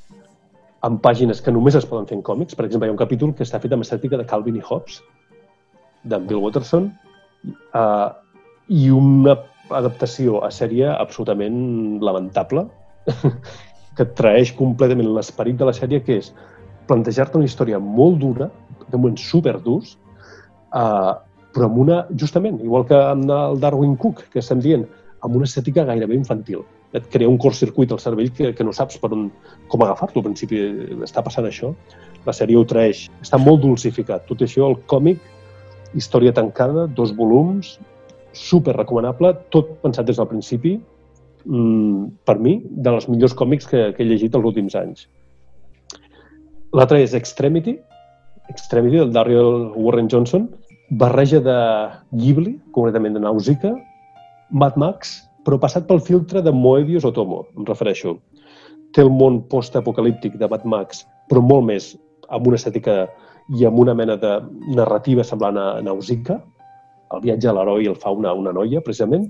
amb pàgines que només es poden fer en còmics. Per exemple, hi ha un capítol que està fet amb estètica de Calvin i Hobbes, d'en Bill Watterson, eh, i una adaptació a sèrie absolutament lamentable, que traeix completament l'esperit de la sèrie, que és plantejar-te una història molt dura, de moments superdurs, eh, però amb una, justament, igual que amb el Darwin Cook, que estem dient, amb una estètica gairebé infantil. Et crea un cortcircuit al cervell que, que no saps per on, com agafar-lo. Al principi està passant això. La sèrie ho traeix. Està molt dulcificat. Tot això, el còmic, història tancada, dos volums, super recomanable, tot pensat des del principi, mm, per mi, de les millors còmics que, que he llegit els últims anys. L'altre és Extremity, Extremity, del Daryl Warren Johnson, barreja de Ghibli, concretament de Nausicaa, Mad Max, però passat pel filtre de Moebius o Tomo, em refereixo. Té el món post-apocalíptic de Mad Max, però molt més amb una estètica i amb una mena de narrativa semblant a Nausicaa, el viatge a l'heroi el fa una, una noia, precisament,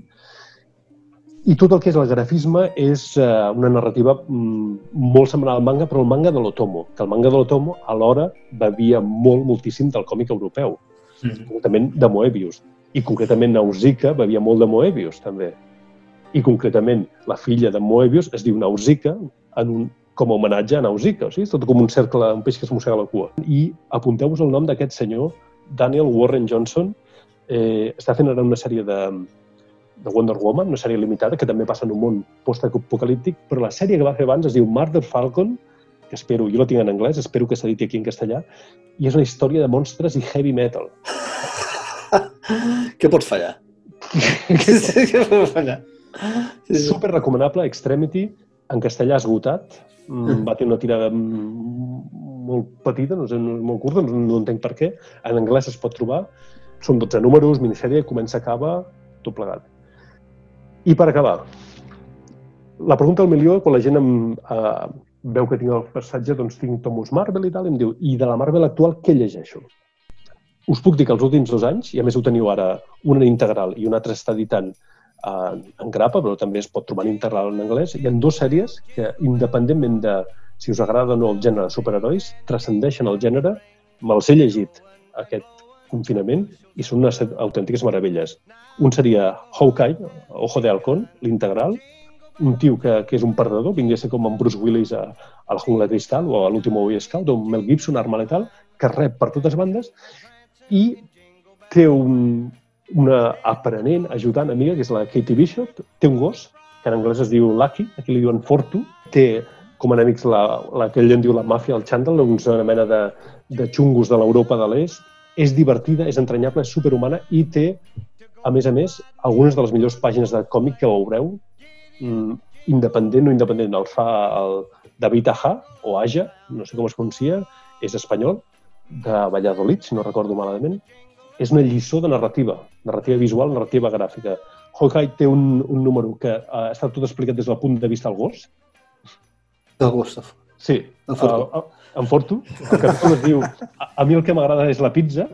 i tot el que és el grafisme és eh, una narrativa mm, molt semblant al manga, però el manga de l'Otomo, que el manga de l'Otomo alhora bevia molt, moltíssim del còmic europeu, Mm. concretament de Moebius. I concretament Nausicaa bevia molt de Moebius, també. I concretament la filla de Moebius es diu Nausicaa en un, com a homenatge a Nausicaa. O sigui, és tot com un cercle, un peix que es mossega la cua. I apunteu-vos el nom d'aquest senyor, Daniel Warren Johnson. Eh, està fent ara una sèrie de, de Wonder Woman, una sèrie limitada, que també passa en un món post-apocalíptic, però la sèrie que va fer abans es diu Murder Falcon, que espero, jo la tinc en anglès, espero que s'editi aquí en castellà, i és una història de monstres i heavy metal. Què pots fallar? Què pots fallar? Sí, sí. Super recomanable, Extremity, en castellà esgotat, Mm. mm. va tenir una tirada molt petita, no sé, molt curta, no, no entenc per què. En anglès es pot trobar. Són 12 números, minissèrie, comença, acaba, tot plegat. I per acabar, la pregunta del milió, quan la gent em, eh, veu que tinc el passatge, doncs tinc Thomas Marvel i tal, i em diu, i de la Marvel actual què llegeixo? Us puc dir que els últims dos anys, i a més ho teniu ara una en integral i un altre està editant eh, en grapa, però també es pot trobar en integral en anglès, hi ha dues sèries que, independentment de si us agrada o no el gènere de superherois, transcendeixen el gènere, me'ls he llegit aquest confinament i són unes autèntiques meravelles. Un seria Hawkeye, Ojo de Halcón, l'integral, un tio que, que és un perdedor, vindria a ser com en Bruce Willis a, a la jungla de cristal o a l'últim Boy Scout, o Mel Gibson, arma letal, que rep per totes bandes i té un, una aprenent, ajudant amiga, que és la Katie Bishop, té un gos, que en anglès es diu Lucky, aquí li diuen Fortu, té com a enemics la, la que ell en diu la màfia, el Chandler, una mena de, de xungos de l'Europa de l'Est, és divertida, és entranyable, és superhumana i té, a més a més, algunes de les millors pàgines de còmic que veureu, mm, independent o independent. El fa el David Aja, o Aja, no sé com es pronuncia, és espanyol, de Valladolid, si no recordo malament. És una lliçó de narrativa, narrativa visual, narrativa gràfica. Hawkeye té un, un número que uh, està tot explicat des del punt de vista del gos. Del Gustaf. Sí, En Fortu. Uh, en Fortu. El capítol es diu a, a mi el que m'agrada és la pizza.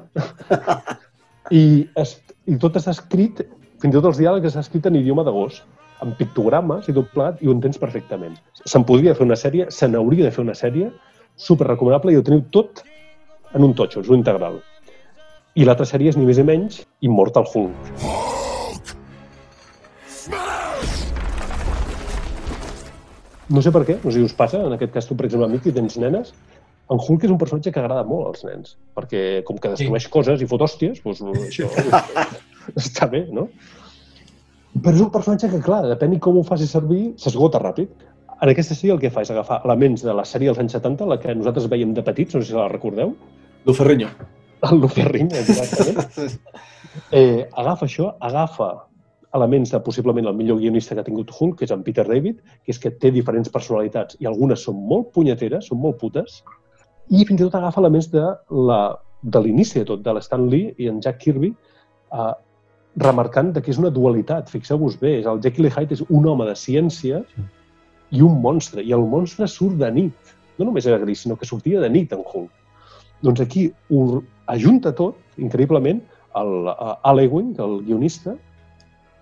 I, es, I tot està escrit, fins i tot els diàlegs està escrit en idioma de gos, amb pictogrames i tot plat, i ho entens perfectament. Se'n podria fer una sèrie, se n'hauria de fer una sèrie, super recomanable, i ho teniu tot en un totxo, és un integral. I l'altra sèrie és ni més ni menys Immortal Hulk. No sé per què, no sé si us passa, en aquest cas tu, per exemple, amic, i tens nenes, en Hulk és un personatge que agrada molt als nens, perquè com que destrueix sí. coses i fot hòsties, doncs això està bé, no? Però és un personatge que, clar, depèn de com ho faci servir, s'esgota ràpid. En aquesta sèrie el que fa és agafar elements de la sèrie dels anys 70, la que nosaltres veiem de petits, no sé si la recordeu, L'Oferrinyo. el Luferring, exactament. eh, agafa això, agafa elements de possiblement el millor guionista que ha tingut Hulk, que és en Peter David, que és que té diferents personalitats i algunes són molt punyeteres, són molt putes, i fins i tot agafa elements de la de l'inici de tot, de l'Stan Lee i en Jack Kirby, eh, remarcant de que és una dualitat. Fixeu-vos bé, és el Jekyll i Hyde és un home de ciència i un monstre, i el monstre surt de nit. No només era gris, sinó que sortia de nit en Hulk. Doncs aquí ho ajunta tot, increïblement, a Al Ewing, el guionista,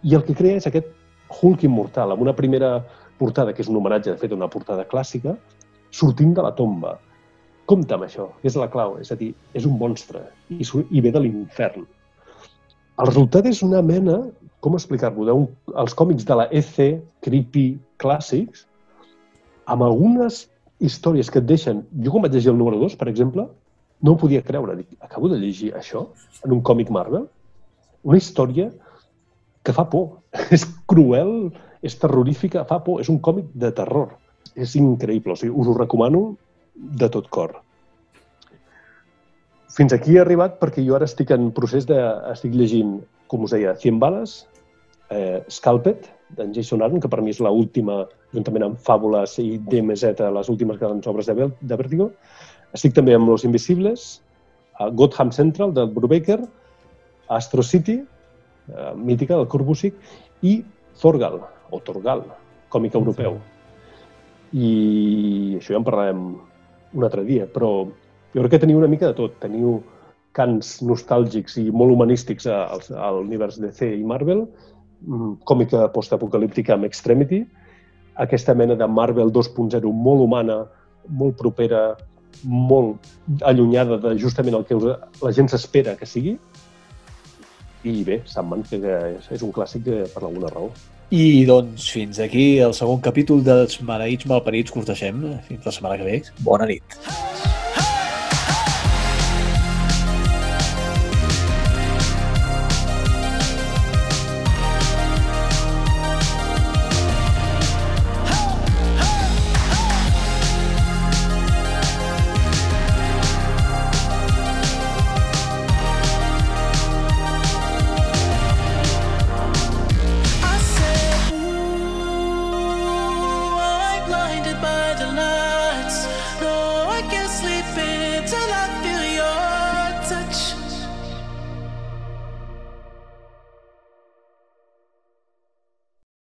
i el que crea és aquest Hulk immortal, amb una primera portada, que és un homenatge, de fet, a una portada clàssica, sortint de la tomba. Compte amb això, que és la clau. És a dir, és un monstre i, i ve de l'infern. El resultat és una mena, com explicar-vos, d'un- els còmics de la EC, creepy, clàssics, amb algunes històries que et deixen... Jo quan vaig llegir el número 2, per exemple, no ho podia creure. Dic, acabo de llegir això en un còmic Marvel? Una història que fa por. És cruel, és terrorífica, fa por. És un còmic de terror. És increïble. O sigui, us ho recomano de tot cor. Fins aquí he arribat perquè jo ara estic en procés de... Estic llegint, com us deia, 100 bales, eh, Scalped, d'en Jason Aaron, que per mi és l'última, juntament amb Fàbules i DMZ, les últimes grans obres de Vertigo. Estic també amb Los Invisibles, a Gotham Central, del Brubaker, Astro City, eh, mítica, del Corbusic, i Thorgal, o Torgal, còmic europeu. I això ja en parlarem un altre dia, però jo crec que teniu una mica de tot. Teniu cants nostàlgics i molt humanístics al, a l'univers DC i Marvel, mm, còmica postapocalíptica amb Extremity, aquesta mena de Marvel 2.0 molt humana, molt propera, molt allunyada de justament el que la gent s'espera que sigui. I bé, Sandman, que és, un clàssic eh, per alguna raó. I doncs fins aquí el segon capítol dels Maleïts Malparits que us deixem. Fins la setmana que ve. Bona nit. I